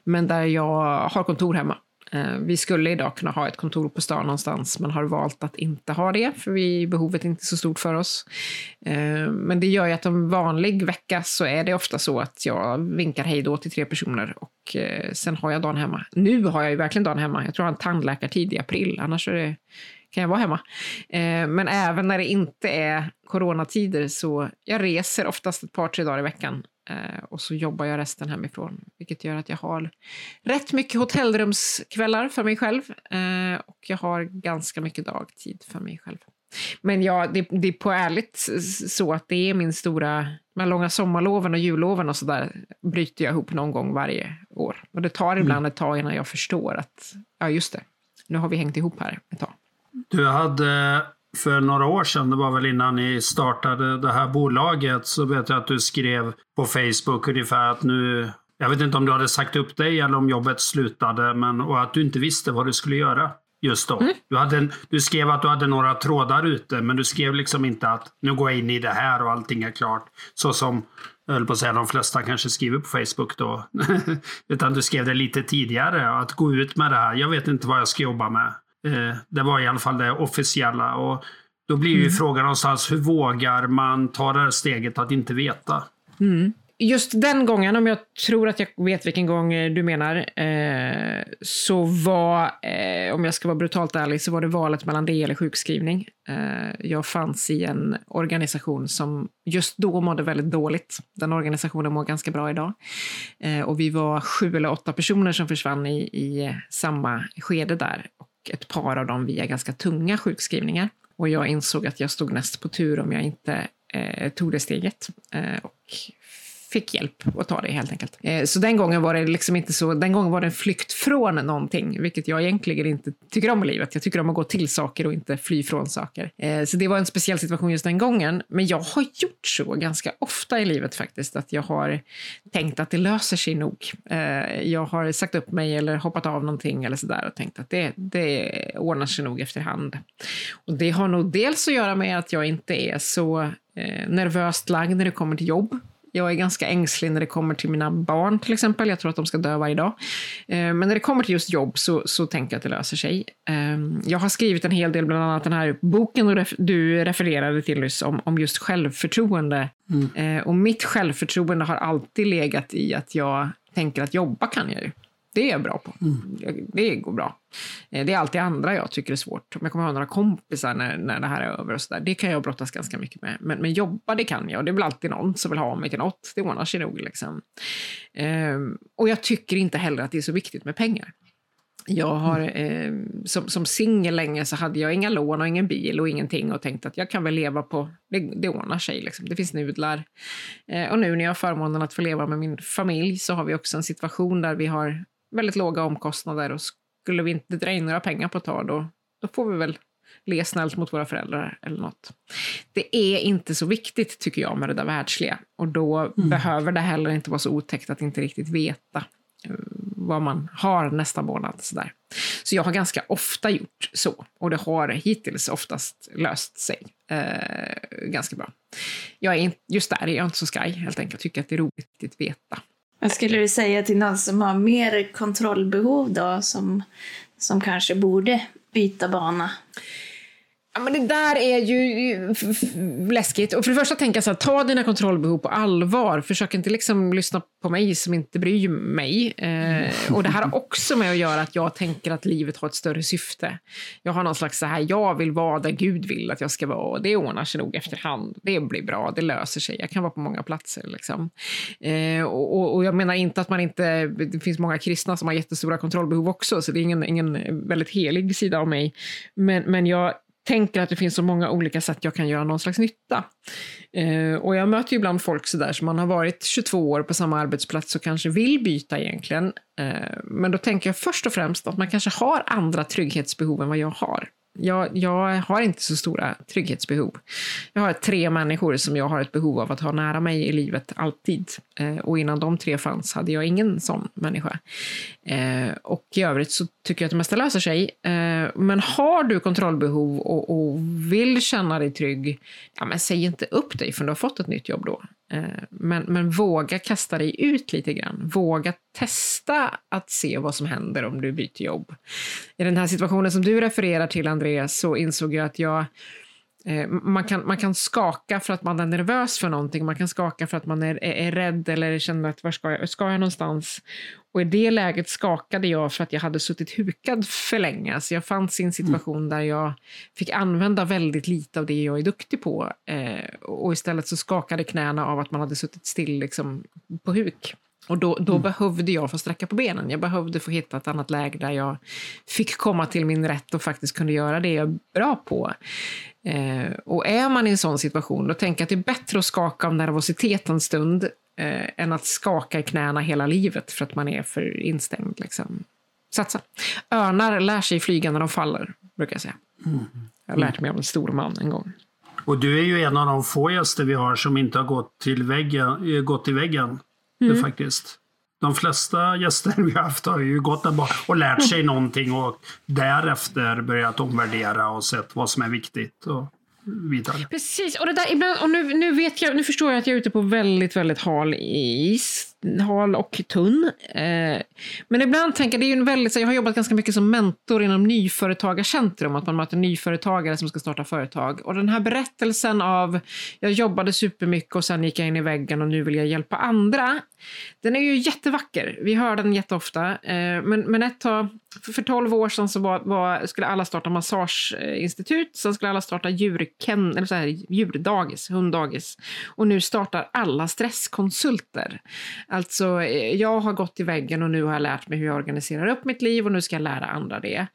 men där jag har kontor hemma. Eh, vi skulle idag kunna ha ett kontor på stan någonstans, men har valt att inte ha det, för vi, behovet är inte så stort för oss. Eh, men det gör ju att en vanlig vecka så är det ofta så att jag vinkar hej då till tre personer och eh, sen har jag dagen hemma. Nu har jag ju verkligen dagen hemma. Jag tror jag har en tandläkartid i april, annars är det kan jag vara hemma. men även när det inte är coronatider så jag reser oftast ett par, tre dagar i veckan och så jobbar jag resten hemifrån, vilket gör att jag har rätt mycket hotellrumskvällar för mig själv eh, och jag har ganska mycket dagtid för mig själv. Men ja, det, det är på ärligt så att det är min stora... Med långa sommarloven och julloven och så där bryter jag ihop någon gång varje år. Och det tar ibland mm. ett tag innan jag förstår att, ja just det, nu har vi hängt ihop här ett tag. Du hade för några år sedan, det var väl innan ni startade det här bolaget, så vet jag att du skrev på Facebook ungefär att nu, jag vet inte om du hade sagt upp dig eller om jobbet slutade, men och att du inte visste vad du skulle göra just då. Mm. Du, hade, du skrev att du hade några trådar ute, men du skrev liksom inte att nu går jag in i det här och allting är klart. Så som jag höll på att säga de flesta kanske skriver på Facebook då. *laughs* Utan du skrev det lite tidigare, att gå ut med det här. Jag vet inte vad jag ska jobba med. Eh, det var i alla fall det officiella. Och då blir ju mm. frågan någonstans, hur vågar man ta det här steget att inte veta? Mm. Just den gången, om jag tror att jag vet vilken gång eh, du menar, eh, så var, eh, om jag ska vara brutalt ärlig, så var det valet mellan det eller sjukskrivning. Eh, jag fanns i en organisation som just då mådde väldigt dåligt. Den organisationen mår ganska bra idag. Eh, och vi var sju eller åtta personer som försvann i, i samma skede där ett par av dem via ganska tunga sjukskrivningar. Och jag insåg att jag stod näst på tur om jag inte eh, tog det steget. Eh, och fick hjälp att ta det helt enkelt. Eh, så den gången var det liksom inte så, den gången var det en flykt från någonting, vilket jag egentligen inte tycker om i livet. Jag tycker om att gå till saker och inte fly från saker. Eh, så det var en speciell situation just den gången. Men jag har gjort så ganska ofta i livet faktiskt, att jag har tänkt att det löser sig nog. Eh, jag har sagt upp mig eller hoppat av någonting eller sådär och tänkt att det, det ordnar sig nog efterhand. Och det har nog dels att göra med att jag inte är så eh, nervöst lagd när det kommer till jobb. Jag är ganska ängslig när det kommer till mina barn till exempel. Jag tror att de ska dö varje dag. Eh, men när det kommer till just jobb så, så tänker jag att det löser sig. Ehm, jag har skrivit en hel del, bland annat den här boken du refererade till nyss om, om just självförtroende. Mm. Eh, och mitt självförtroende har alltid legat i att jag tänker att jobba kan jag ju. Det är jag bra på. Mm. Det går bra. Eh, det är allt det andra jag tycker är svårt. Om jag kommer ha några kompisar när, när det här är över och så där, det kan jag brottas ganska mycket med. Men, men jobba, det kan jag. Det är väl alltid någon som vill ha mig till något. Det ordnar sig nog. Liksom. Ehm, och jag tycker inte heller att det är så viktigt med pengar. Jag har, eh, som, som singel länge så hade jag inga lån och ingen bil och ingenting och tänkte att jag kan väl leva på, det, det ordnar sig liksom. Det finns nudlar. Eh, och nu när jag har förmånen att få leva med min familj så har vi också en situation där vi har väldigt låga omkostnader och skulle vi inte dra in några pengar på ett tag då, då får vi väl le snällt mot våra föräldrar eller något. Det är inte så viktigt tycker jag med det där världsliga och då mm. behöver det heller inte vara så otäckt att inte riktigt veta eh, vad man har nästa månad. Sådär. Så jag har ganska ofta gjort så och det har hittills oftast löst sig eh, ganska bra. Jag är inte, just där är jag inte så skraj helt enkelt, tycker att det är roligt att veta. Vad skulle du säga till någon som har mer kontrollbehov då, som, som kanske borde byta bana? Ja, men det där är ju läskigt. Och för det första tänka så här, ta dina kontrollbehov på allvar. Försök inte liksom lyssna på mig som inte bryr mig. Eh, och det här har också med att göra att jag tänker att livet har ett större syfte. Jag har någon slags så här, jag vill vara där Gud vill att jag ska vara. Och det ordnar sig nog efterhand. Det blir bra, det löser sig. Jag kan vara på många platser. Liksom. Eh, och, och, jag menar inte att man inte... Det finns många kristna som har jättestora kontrollbehov också, så det är ingen, ingen väldigt helig sida av mig. Men, men jag tänker att det finns så många olika sätt jag kan göra någon slags nytta. Eh, och jag möter ju ibland folk sådär som man har varit 22 år på samma arbetsplats och kanske vill byta egentligen. Eh, men då tänker jag först och främst att man kanske har andra trygghetsbehov än vad jag har. Jag, jag, har inte så stora trygghetsbehov. Jag har tre människor som jag har ett behov av att ha nära mig i livet alltid. Eh, och innan de tre fanns hade jag ingen sån människa. Eh, och i övrigt så tycker jag att det mesta löser sig. Eh, men har du kontrollbehov och, och, vill känna dig trygg, ja, men säg inte upp dig för du har fått ett nytt jobb då. Eh, men, men våga kasta dig ut lite grann. Våga testa att se vad som händer om du byter jobb. I den här situationen som du refererar till, Andreas, så insåg jag att jag Eh, man kan, man kan skaka för att man är nervös för någonting, man kan skaka för att man är, är, är rädd eller känner att var ska jag, ska jag någonstans? Och i det läget skakade jag för att jag hade suttit hukad för länge. Så jag fanns i en situation mm. där jag fick använda väldigt lite av det jag är duktig på. Eh, och istället så skakade knäna av att man hade suttit still liksom, på huk. Och då, då mm. behövde jag få sträcka på benen. Jag behövde få hitta ett annat läge där jag fick komma till min rätt och faktiskt kunde göra det jag är bra på. Eh, och är man i en sån situation, då tänker jag att det är bättre att skaka av nervositet en stund eh, än att skaka i knäna hela livet för att man är för instängd. Liksom. Satsa. Örnar lär sig flyga när de faller, brukar jag säga. Mm. Jag har lärt mig av en stor man en gång. Och du är ju en av de få gäster vi har som inte har gått, till väggen, eh, gått i väggen. Mm. Faktiskt. De flesta gäster *laughs* vi har haft har ju gått där och lärt sig någonting och därefter börjat omvärdera och sett vad som är viktigt. Och vidare. Precis, och, det där, ibland, och nu, nu, vet jag, nu förstår jag att jag är ute på väldigt, väldigt hal is. Hal och tunn. Eh, men ibland tänker jag, det är ju en väldigt, jag har jobbat ganska mycket som mentor inom Nyföretagarcentrum, att man möter nyföretagare som ska starta företag. Och den här berättelsen av, jag jobbade supermycket och sen gick jag in i väggen och nu vill jag hjälpa andra. Den är ju jättevacker. Vi hör den jätteofta. Eh, men, men ett tag, för 12 år sedan så var, var, skulle alla starta massageinstitut, sen skulle alla starta djurken, eller så här, djurdagis, hunddagis. Och nu startar alla stresskonsulter. Alltså, eh, jag har gått i väggen och nu har jag lärt mig hur jag organiserar upp mitt liv och nu ska jag lära andra det.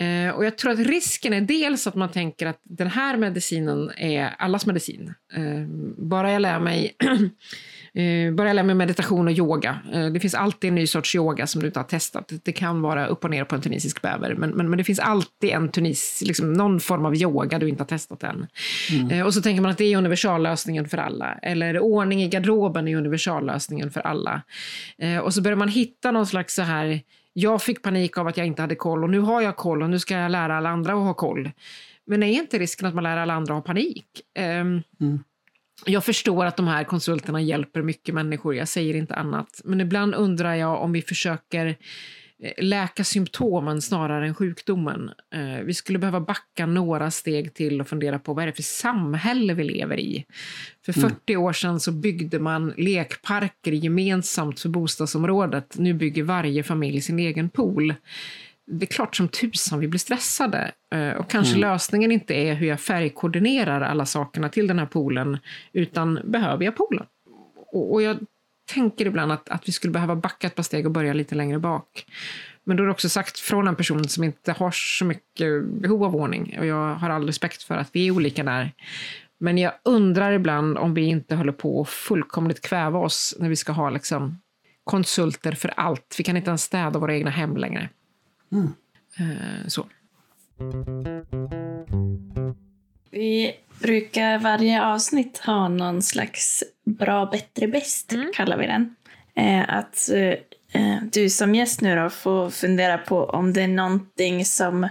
Eh, och jag tror att risken är dels att man tänker att den här medicinen är allas medicin. Eh, bara jag lär mig *clears throat* Eh, börja lära mig meditation och yoga. Eh, det finns alltid en ny sorts yoga som du inte har testat. Det kan vara upp och ner på en tunisisk bäver, men, men, men det finns alltid en tunis, liksom någon form av yoga du inte har testat än. Mm. Eh, och så tänker man att det är universallösningen för alla. Eller ordning i garderoben är universallösningen för alla. Eh, och så börjar man hitta någon slags så här, jag fick panik av att jag inte hade koll och nu har jag koll och nu ska jag lära alla andra att ha koll. Men är inte risken att man lär alla andra att ha panik? Um, mm jag förstår att de här konsulterna hjälper mycket människor, jag säger inte annat. Men ibland undrar jag om vi försöker eh, läka symptomen snarare än sjukdomen. Eh, vi skulle behöva backa några steg till och fundera på vad är det för samhälle vi lever i. För 40 mm. år sedan så byggde man lekparker gemensamt för bostadsområdet. Nu bygger varje familj sin egen pool det är klart som tusan vi blir stressade. Eh, och kanske mm. lösningen inte är hur jag färgkoordinerar alla sakerna till den här poolen, utan behöver jag poolen? Och, och jag tänker ibland att, att vi skulle behöva backa ett par steg och börja lite längre bak. Men då är det också sagt från en person som inte har så mycket behov av ordning. Och jag har all respekt för att vi är olika där. Men jag undrar ibland om vi inte håller på att fullkomligt kväva oss när vi ska ha liksom konsulter för allt. Vi kan inte ens städa våra egna hem längre. Mm. Så. Vi brukar varje avsnitt ha någon slags bra, bättre, bäst, mm. kallar vi den. Eh, att eh, du som gäst nu då får fundera på om det är någonting som,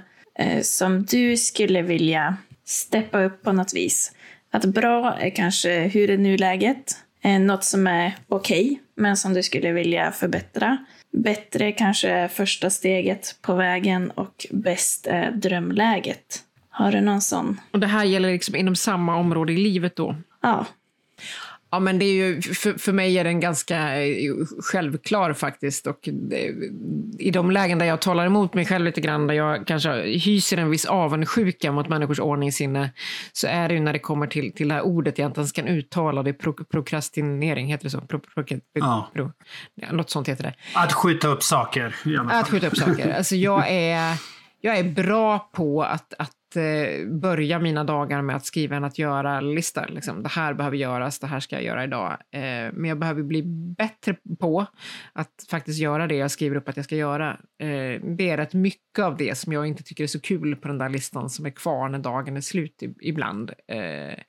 som du skulle vilja steppa upp på något vis. Att bra är kanske hur är nuläget? Något som är okej, okay, men som du skulle vilja förbättra. Bättre kanske är första steget på vägen och bäst är drömläget. Har du någon sån? Och det här gäller liksom inom samma område i livet då? Ja. Ja, men det är ju, för, för mig är den ganska eh, självklar faktiskt. Och det, I de lägen där jag talar emot mig själv lite grann, där jag kanske hyser en viss avundsjuka mot människors ordningssinne, så är det ju när det kommer till, till det här ordet jag inte ens kan uttala, det är pro, prokrastinering, heter det så? Pro, pro, ja. Pro, något sånt heter det. Att skjuta upp saker. Att skjuta upp saker. Alltså jag är, jag är bra på att, att eh, börja mina dagar med att skriva en att göra-lista. Liksom, det här behöver göras, det här ska jag göra idag. Eh, men jag behöver bli bättre på att faktiskt göra det jag skriver upp att jag ska göra. Eh, det är rätt mycket av det som jag inte tycker är så kul på den där listan som är kvar när dagen är slut ibland. Eh,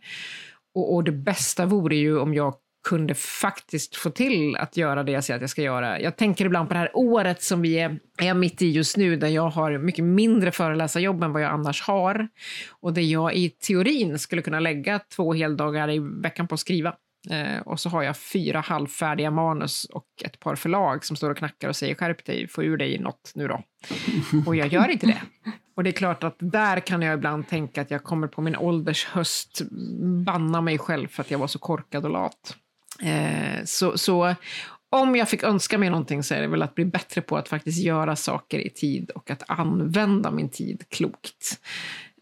och, och det bästa vore ju om jag kunde faktiskt få till att göra det jag säger att jag ska göra. Jag tänker ibland på det här året som vi är, är mitt i just nu, där jag har mycket mindre föreläsarjobb än vad jag annars har. Och där jag i teorin skulle kunna lägga två heldagar i veckan på att skriva. Eh, och så har jag fyra halvfärdiga manus och ett par förlag som står och knackar och säger skärp dig, få ur dig något nu då. Och jag gör inte det. Och det är klart att där kan jag ibland tänka att jag kommer på min ålders höst banna mig själv för att jag var så korkad och lat. Eh, så, så om jag fick önska mig någonting så är det väl att bli bättre på att faktiskt göra saker i tid och att använda min tid klokt.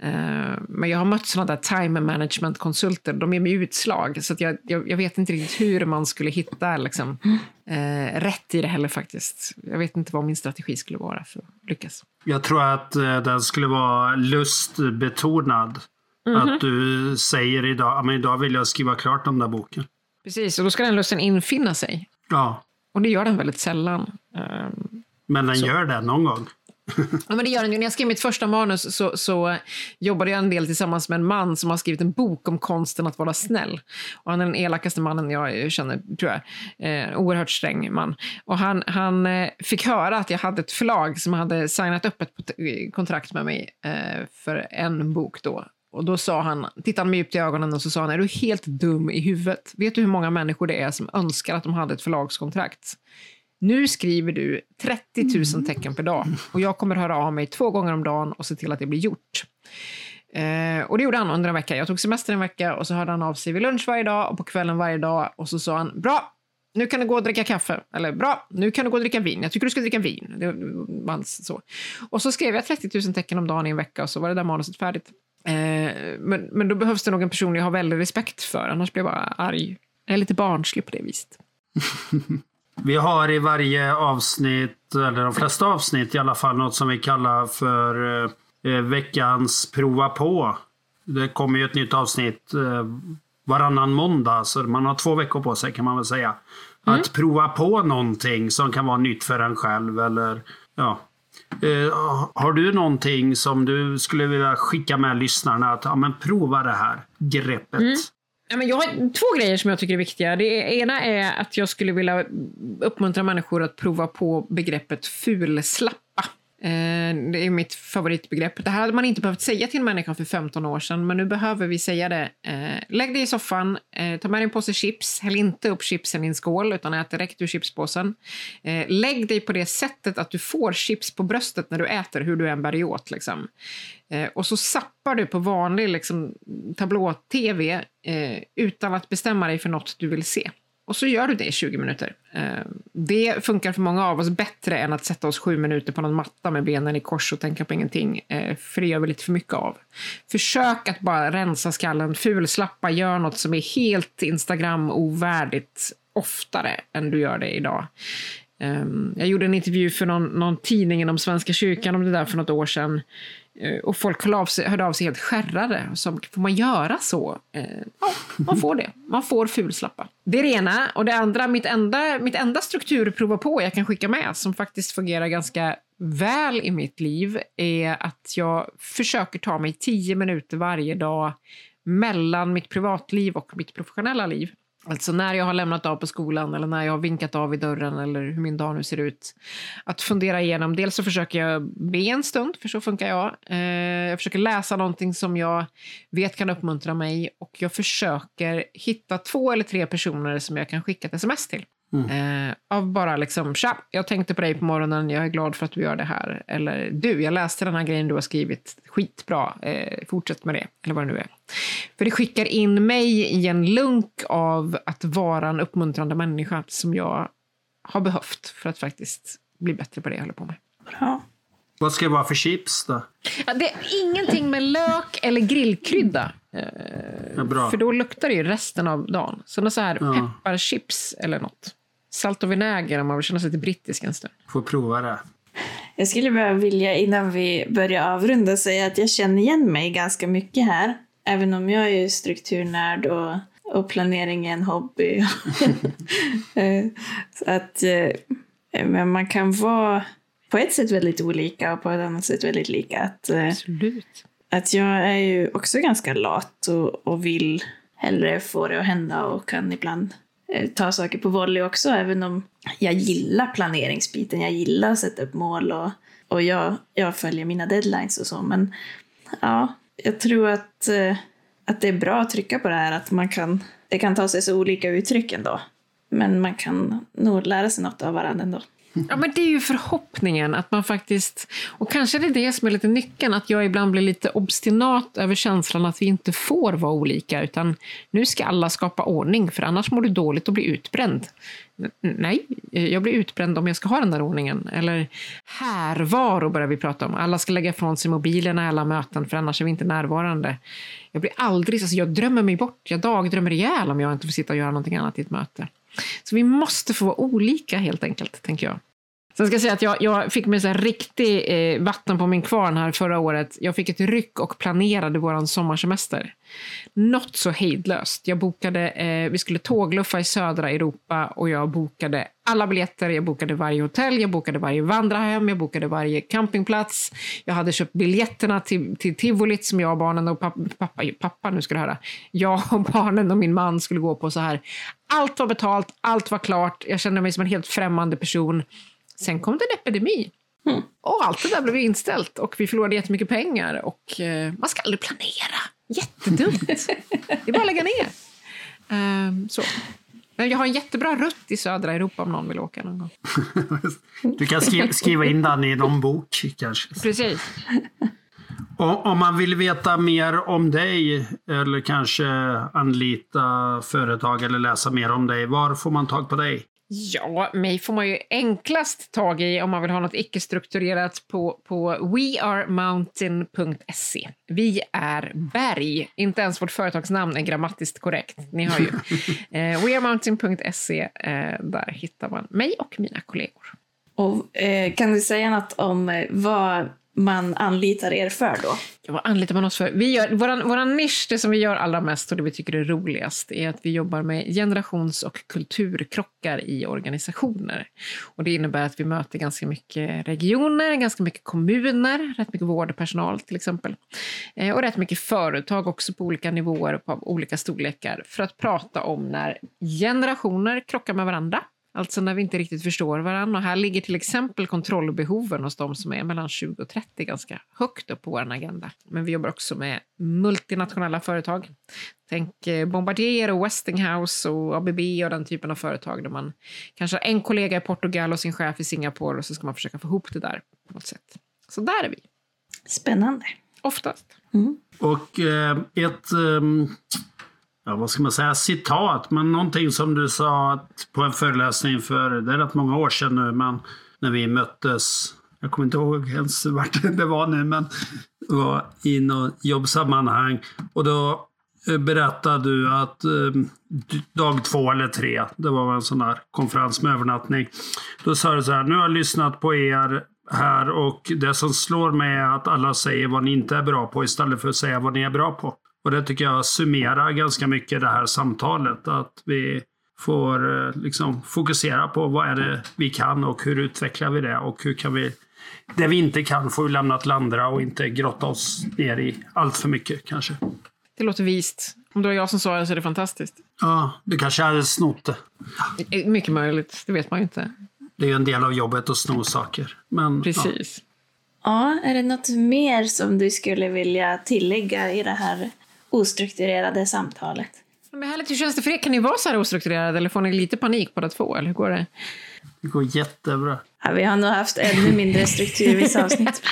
Eh, men jag har mött sådana där time management-konsulter, de ger mig utslag, så jag, jag, jag, vet inte riktigt hur man skulle hitta liksom, eh, rätt i det heller faktiskt. Jag vet inte vad min strategi skulle vara för att lyckas. Jag tror att eh, den skulle vara lustbetonad. Mm -hmm. Att du säger idag, men idag vill jag skriva klart den där boken. Precis, och då ska den lusten infinna sig. Ja. Och det gör den väldigt sällan. Um, men den så. gör det någon gång. *laughs* ja, men det gör den ju. När jag skrev mitt första manus så, så jobbade jag en del tillsammans med en man som har skrivit en bok om konsten att vara snäll. Och han är den elakaste mannen jag känner, tror jag. Eh, oerhört sträng man. Och han, han eh, fick höra att jag hade ett förlag som hade signat upp ett kontrakt med mig eh, för en bok då. Och då sa han, tittade han mig djupt i ögonen och så sa han, är du helt dum i huvudet? Vet du hur många människor det är som önskar att de hade ett förlagskontrakt? Nu skriver du 30 000 tecken per dag och jag kommer höra av mig två gånger om dagen och se till att det blir gjort. Eh, och det gjorde han under en vecka. Jag tog semester en vecka och så hörde han av sig vid lunch varje dag och på kvällen varje dag och så sa han, bra, nu kan du gå och dricka kaffe. Eller bra, nu kan du gå och dricka vin. Jag tycker du ska dricka vin. Det var så. Och så skrev jag 30 000 tecken om dagen i en vecka och så var det där manuset färdigt. Eh, men, men då behövs det nog en person jag har väldigt respekt för, annars blir jag bara arg. Jag är lite barnslig på det viset. *laughs* vi har i varje avsnitt, eller de flesta avsnitt i alla fall, något som vi kallar för eh, veckans prova på. Det kommer ju ett nytt avsnitt eh, varannan måndag, så man har två veckor på sig kan man väl säga. Mm. Att prova på någonting som kan vara nytt för en själv eller ja, Eh, har du någonting som du skulle vilja skicka med lyssnarna? Att ja, men prova det här greppet. Mm. Ja, men jag har två grejer som jag tycker är viktiga. Det ena är att jag skulle vilja uppmuntra människor att prova på begreppet fulslappa. Eh, det är mitt favoritbegrepp. Det här hade man inte behövt säga till människan för 15 år sedan, men nu behöver vi säga det. Eh, lägg dig i soffan, eh, ta med dig en påse chips, häll inte upp chipsen i en skål, utan ät direkt ur chipspåsen. Lägg dig på det sättet att du får chips på bröstet när du äter, hur du än bär dig åt. Liksom. Och så sappar du på vanlig liksom, tablå-tv utan att bestämma dig för något du vill se. Och så gör du det i 20 minuter. Eh, det funkar för många av oss bättre än att sätta oss sju minuter på någon matta med benen i kors och tänka på ingenting. Eh, för det gör vi lite för mycket av. Försök att bara rensa skallen, fulslappa, gör något som är helt Instagram-ovärdigt oftare än du gör det idag. Eh, jag gjorde en intervju för någon, någon tidning inom Svenska kyrkan om det där för något år sedan. Eh, och folk hörde av sig, hörde av sig helt skärrade. Som, får man göra så? Eh, ja, man får det. Man får fulslappa. Det är det ena. Och det andra, mitt enda, mitt enda strukturprova på jag kan skicka med, som faktiskt fungerar ganska väl i mitt liv, är att jag försöker ta mig tio minuter varje dag mellan mitt privatliv och mitt professionella liv. Alltså när jag har lämnat av på skolan eller när jag har vinkat av i dörren eller hur min dag nu ser ut. Att fundera igenom, dels så försöker jag be en stund, för så funkar jag. Eh, jag försöker läsa någonting som jag vet kan uppmuntra mig och jag försöker hitta två eller tre personer som jag kan skicka ett sms till. Mm. Eh, av bara liksom, tja, jag tänkte på dig på morgonen, jag är glad för att du gör det här. Eller du, jag läste den här grejen du har skrivit, skitbra, eh, fortsätt med det. Eller vad det nu är. För det skickar in mig i en lunk av att vara en uppmuntrande människa som jag har behövt för att faktiskt bli bättre på det jag håller på med. Bra. Vad ska det vara för chips då? Ja, det är ingenting med lök eller grillkrydda. Ja, för då luktar det ju resten av dagen. Så något så här ja. pepparchips eller något. Salt och vinäger om man vill känna sig lite brittisk en stund. Får prova det. Jag skulle bara vilja innan vi börjar avrunda säga att jag känner igen mig ganska mycket här. Även om jag är strukturnörd och, och planering är en hobby. *laughs* Eh, så att eh, men man kan vara på ett sätt väldigt olika och på ett annat sätt väldigt lika. Att, eh, Absolut. Att jag är ju också ganska lat och, och vill hellre få det att hända och kan ibland Eh, ta saker på volley också, även om jag gillar planeringsbiten. Jag gillar att sätta upp mål och, och jag, jag följer mina deadlines och så. Men ja, jag tror att, eh, att det är bra att trycka på det här att man kan, det kan ta sig så olika uttryck ändå. Men man kan nog lära sig något av varandra ändå. Ja, men det är ju förhoppningen att man faktiskt, och kanske det är det som är lite nyckeln, att jag ibland blir lite obstinat över känslan att vi inte får vara olika, utan nu ska alla skapa ordning, för annars mår du dåligt och blir utbränd. Nej, eh, jag blir utbränd om jag ska ha den där ordningen. Eller härvaro börjar vi prata om. Alla ska lägga ifrån sig mobilerna i alla möten, för annars är vi inte närvarande. Jag blir aldrig, alltså jag drömmer mig bort, jag dagdrömmer ihjäl om jag inte får sitta och göra någonting annat i ett möte. Så vi måste få vara olika helt enkelt, tänker jag. Sen ska jag säga att jag, jag fick mig så här riktig eh, vatten på min kvarn här förra året. Jag fick ett ryck och planerade vår sommarsemester. Något så hejdlöst. Jag bokade, eh, vi skulle tågluffa i södra Europa och jag bokade alla biljetter. Jag bokade varje hotell, jag bokade varje vandrarhem, jag bokade varje campingplats. Jag hade köpt biljetterna till, till tivolit som jag och barnen och pappa, pappa, pappa, nu ska du höra. Jag och barnen och min man skulle gå på så här. Allt var betalt, allt var klart. Jag kände mig som en helt främmande person. Sen kom det en epidemi. Mm. Och allt det där blev inställt och vi förlorade jättemycket pengar. Och eh, man ska aldrig planera. Jättedumt. det är bara att lägga ner. Um, så. Men jag har en jättebra rutt i södra Europa om någon vill åka någon gång. *laughs* du kan skriva, skriva in den i någon bok kanske. Precis. Och, om man vill veta mer om dig eller kanske anlita företag eller läsa mer om dig, var får man tag på dig? Ja, mig får man ju enklast tag i om man vill ha något icke-strukturerat på, på wearemountain.se. Vi är berg. Inte ens vårt företagsnamn är grammatiskt korrekt. Ni hör ju. *laughs* eh, wearemountain.se, eh, där hittar man mig och mina kollegor. Och, eh, kan du säga något om eh, vad man anlitar er för då? Ja, vad anlitar man oss för? Vi gör, våran, våran nisch, det som vi gör allra mest och det vi tycker är roligast, är att vi jobbar med generations och kulturkrockar i organisationer. Och det innebär att vi möter ganska mycket regioner, ganska mycket kommuner, rätt mycket vårdpersonal till exempel. Eh, och rätt mycket företag också på olika nivåer och på olika storlekar för att prata om när generationer krockar med varandra Alltså när vi inte riktigt förstår varandra. Och här ligger till exempel kontrollbehoven hos de som är mellan 20 och 30 ganska högt upp på vår agenda. Men vi jobbar också med multinationella företag. Tänk eh, Bombardier och Westinghouse och ABB och den typen av företag där man kanske har en kollega i Portugal och sin chef i Singapore och så ska man försöka få ihop det där på något sätt. Så där är vi. Spännande. Oftast. Mm. Och eh, ett, eh, ja, vad ska man säga, citat, men någonting som du sa på en föreläsning för, det är rätt många år sedan nu, men när vi möttes, jag kommer inte ihåg ens vart *laughs* det var nu, men det var i något jobbsammanhang. Och då eh, berättade du att eh, dag två eller tre, det var en sån där konferens med övernattning. Då sa du så här, nu har jag lyssnat på er här och det som slår mig är att alla säger vad ni inte är bra på istället för att säga vad ni är bra på. Och det tycker jag summerar ganska mycket det här samtalet. Att vi får eh, liksom fokusera på vad är det vi kan och hur utvecklar vi det och hur kan vi det vi inte kan får vi lämna till andra och inte grotta oss ner i allt för mycket kanske. Det låter vist. Om det var jag som sa det så är det fantastiskt. Ja, du kanske hade snott det. Mycket möjligt, det vet man ju inte. Det är ju en del av jobbet att sno saker. Men, Precis. Ja, är det något mer som du skulle vilja tillägga i det här ostrukturerade samtalet? Men härligt, hur känns det för er? Kan ni vara så här ostrukturerade eller får ni lite panik båda två? Eller hur går det? Det går jättebra. Ja, vi har nog haft ännu mindre struktur i vissa *laughs* avsnitt.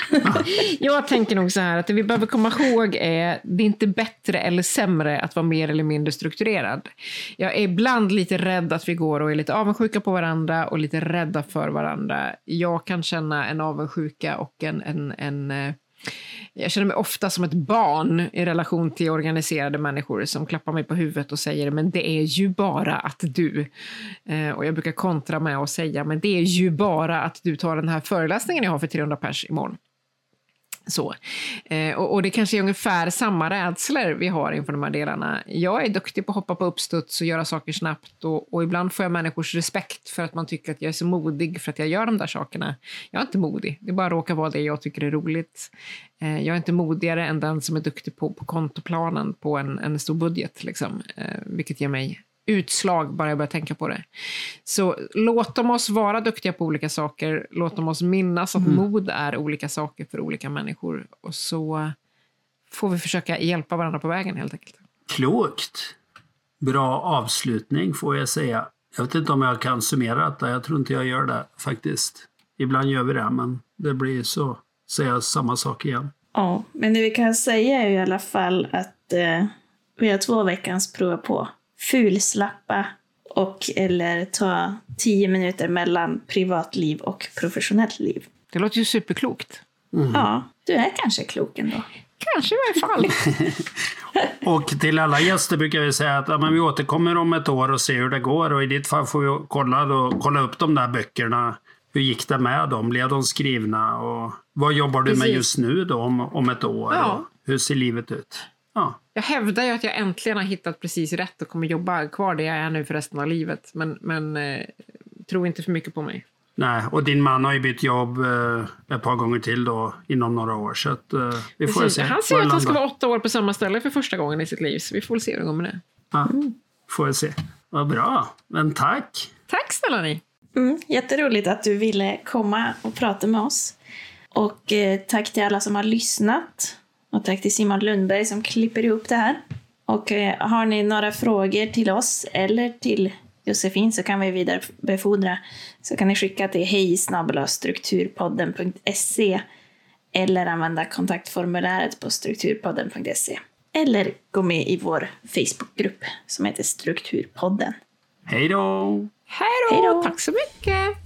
Jag tänker nog så här att det vi behöver komma ihåg är det är inte bättre eller sämre att vara mer eller mindre strukturerad. Jag är ibland lite rädd att vi går och är lite avundsjuka på varandra och lite rädda för varandra. Jag kan känna en avundsjuka och en, en, en eh, jag känner mig ofta som ett barn i relation till organiserade människor som klappar mig på huvudet och säger men det är ju bara att du. Eh, och jag brukar kontra med att säga men det är ju bara att du tar den här föreläsningen jag har för 300 pers imorgon. Så. Eh, och, och, det kanske är ungefär samma rädslor vi har inför de här delarna. Jag är duktig på att hoppa på uppstuds och göra saker snabbt och, och, ibland får jag människors respekt för att man tycker att jag är så modig för att jag gör de där sakerna. Jag är inte modig, det bara råkar vara det jag tycker är roligt. Eh, jag är inte modigare än den som är duktig på, på kontoplanen på en, en stor budget, liksom, eh, vilket ger mig utslag bara jag börjar tänka på det. Så låt dem oss vara duktiga på olika saker. Låt dem oss minnas att mm. mod är olika saker för olika människor. Och så får vi försöka hjälpa varandra på vägen helt enkelt. Klokt! Bra avslutning får jag säga. Jag vet inte om jag kan summera detta. Jag tror inte jag gör det faktiskt. Ibland gör vi det, men det blir så. Säga samma sak igen. Ja, men det vi kan säga är i alla fall att eh, vi har två veckans prova på fulslappa och eller ta tio minuter mellan privatliv och professionellt liv. Det låter ju superklokt. Mm. Ja, du är kanske klok ändå. Kanske i varje fall. *laughs* och till alla gäster brukar vi säga att ja, men vi återkommer om ett år och ser hur det går. Och i ditt fall får vi kolla, då, kolla upp de där böckerna. Hur gick det med dem? Blev de skrivna? Och vad jobbar du Precis. med just nu då om, om ett år? Ja. hur ser livet ut? Ja. Jag hävdar ju att jag äntligen har hittat precis rätt och kommer jobba kvar där jag är nu för resten av livet. Men, men eh, tro inte för mycket på mig. Nej, och din man har ju bytt jobb eh, ett par gånger till då inom några år. Så att, eh, vi får se. Han säger att han ska vara åtta år på samma ställe för första gången i sitt liv. Så vi får väl se hur det går med det. Ja, mm. får vi se. Vad bra. Men tack! Tack snälla ni! Mm, jätteroligt att du ville komma och prata med oss. Och eh, tack till alla som har lyssnat. Och tack till Simon Lundberg som klipper ihop det här. Och eh, har ni några frågor till oss eller till Josefin så kan vi vidarebefordra. Så kan ni skicka till hej strukturpodden.se eller använda kontaktformuläret på strukturpodden.se. Eller gå med i vår Facebookgrupp som heter Strukturpodden. Hej då! Hej då! Tack så mycket!